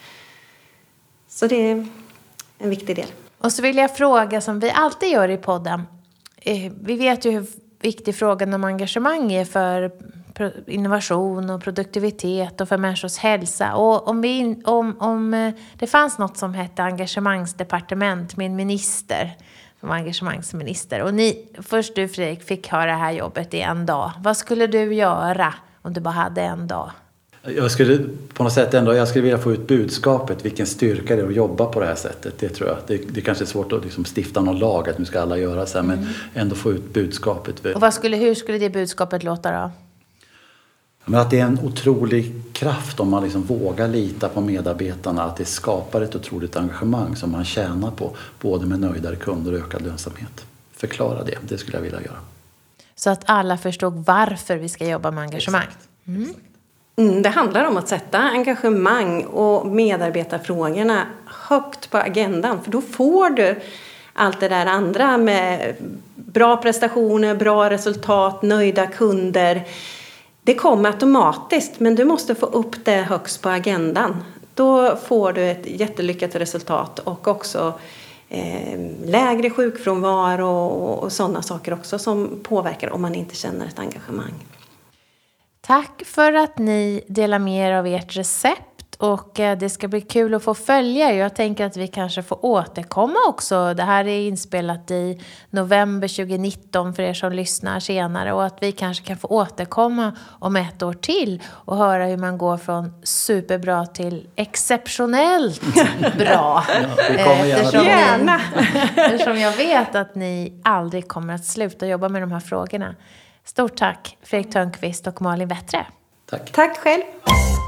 D: Så det är en viktig del.
A: Och så vill jag fråga som vi alltid gör i podden. Eh, vi vet ju hur viktig frågan om engagemang är för innovation och produktivitet och för människors hälsa. Och om, vi, om, om eh, det fanns något som hette engagemangsdepartement med en minister som var engagemangsminister och ni, först du Fredrik, fick ha det här jobbet i en dag. Vad skulle du göra om du bara hade en dag?
C: Jag skulle på något sätt ändå, jag skulle vilja få ut budskapet, vilken styrka det är att jobba på det här sättet. Det tror jag. Det, det kanske är svårt att liksom stifta någon lag att nu ska alla göra så här, men mm. ändå få ut budskapet.
A: Och vad skulle, hur skulle det budskapet låta då?
C: Men att det är en otrolig kraft om man liksom vågar lita på medarbetarna. Att det skapar ett otroligt engagemang som man tjänar på. Både med nöjdare kunder och ökad lönsamhet. Förklara det, det skulle jag vilja göra.
A: Så att alla förstår varför vi ska jobba med engagemang.
D: Mm. Mm, det handlar om att sätta engagemang och medarbetarfrågorna högt på agendan. För då får du allt det där andra med bra prestationer, bra resultat, nöjda kunder det kommer automatiskt, men du måste få upp det högst på agendan. Då får du ett jättelyckat resultat och också eh, lägre sjukfrånvaro och, och sådana saker också som påverkar om man inte känner ett engagemang.
A: Tack för att ni delar med er av ert recept och eh, det ska bli kul att få följa. Jag tänker att vi kanske får återkomma också. Det här är inspelat i november 2019 för er som lyssnar senare och att vi kanske kan få återkomma om ett år till och höra hur man går från superbra till exceptionellt bra.
C: Ja,
A: eftersom,
D: gärna.
A: eftersom jag vet att ni aldrig kommer att sluta jobba med de här frågorna. Stort tack Fredrik Törnqvist och Malin Wettre.
C: Tack.
D: Tack själv.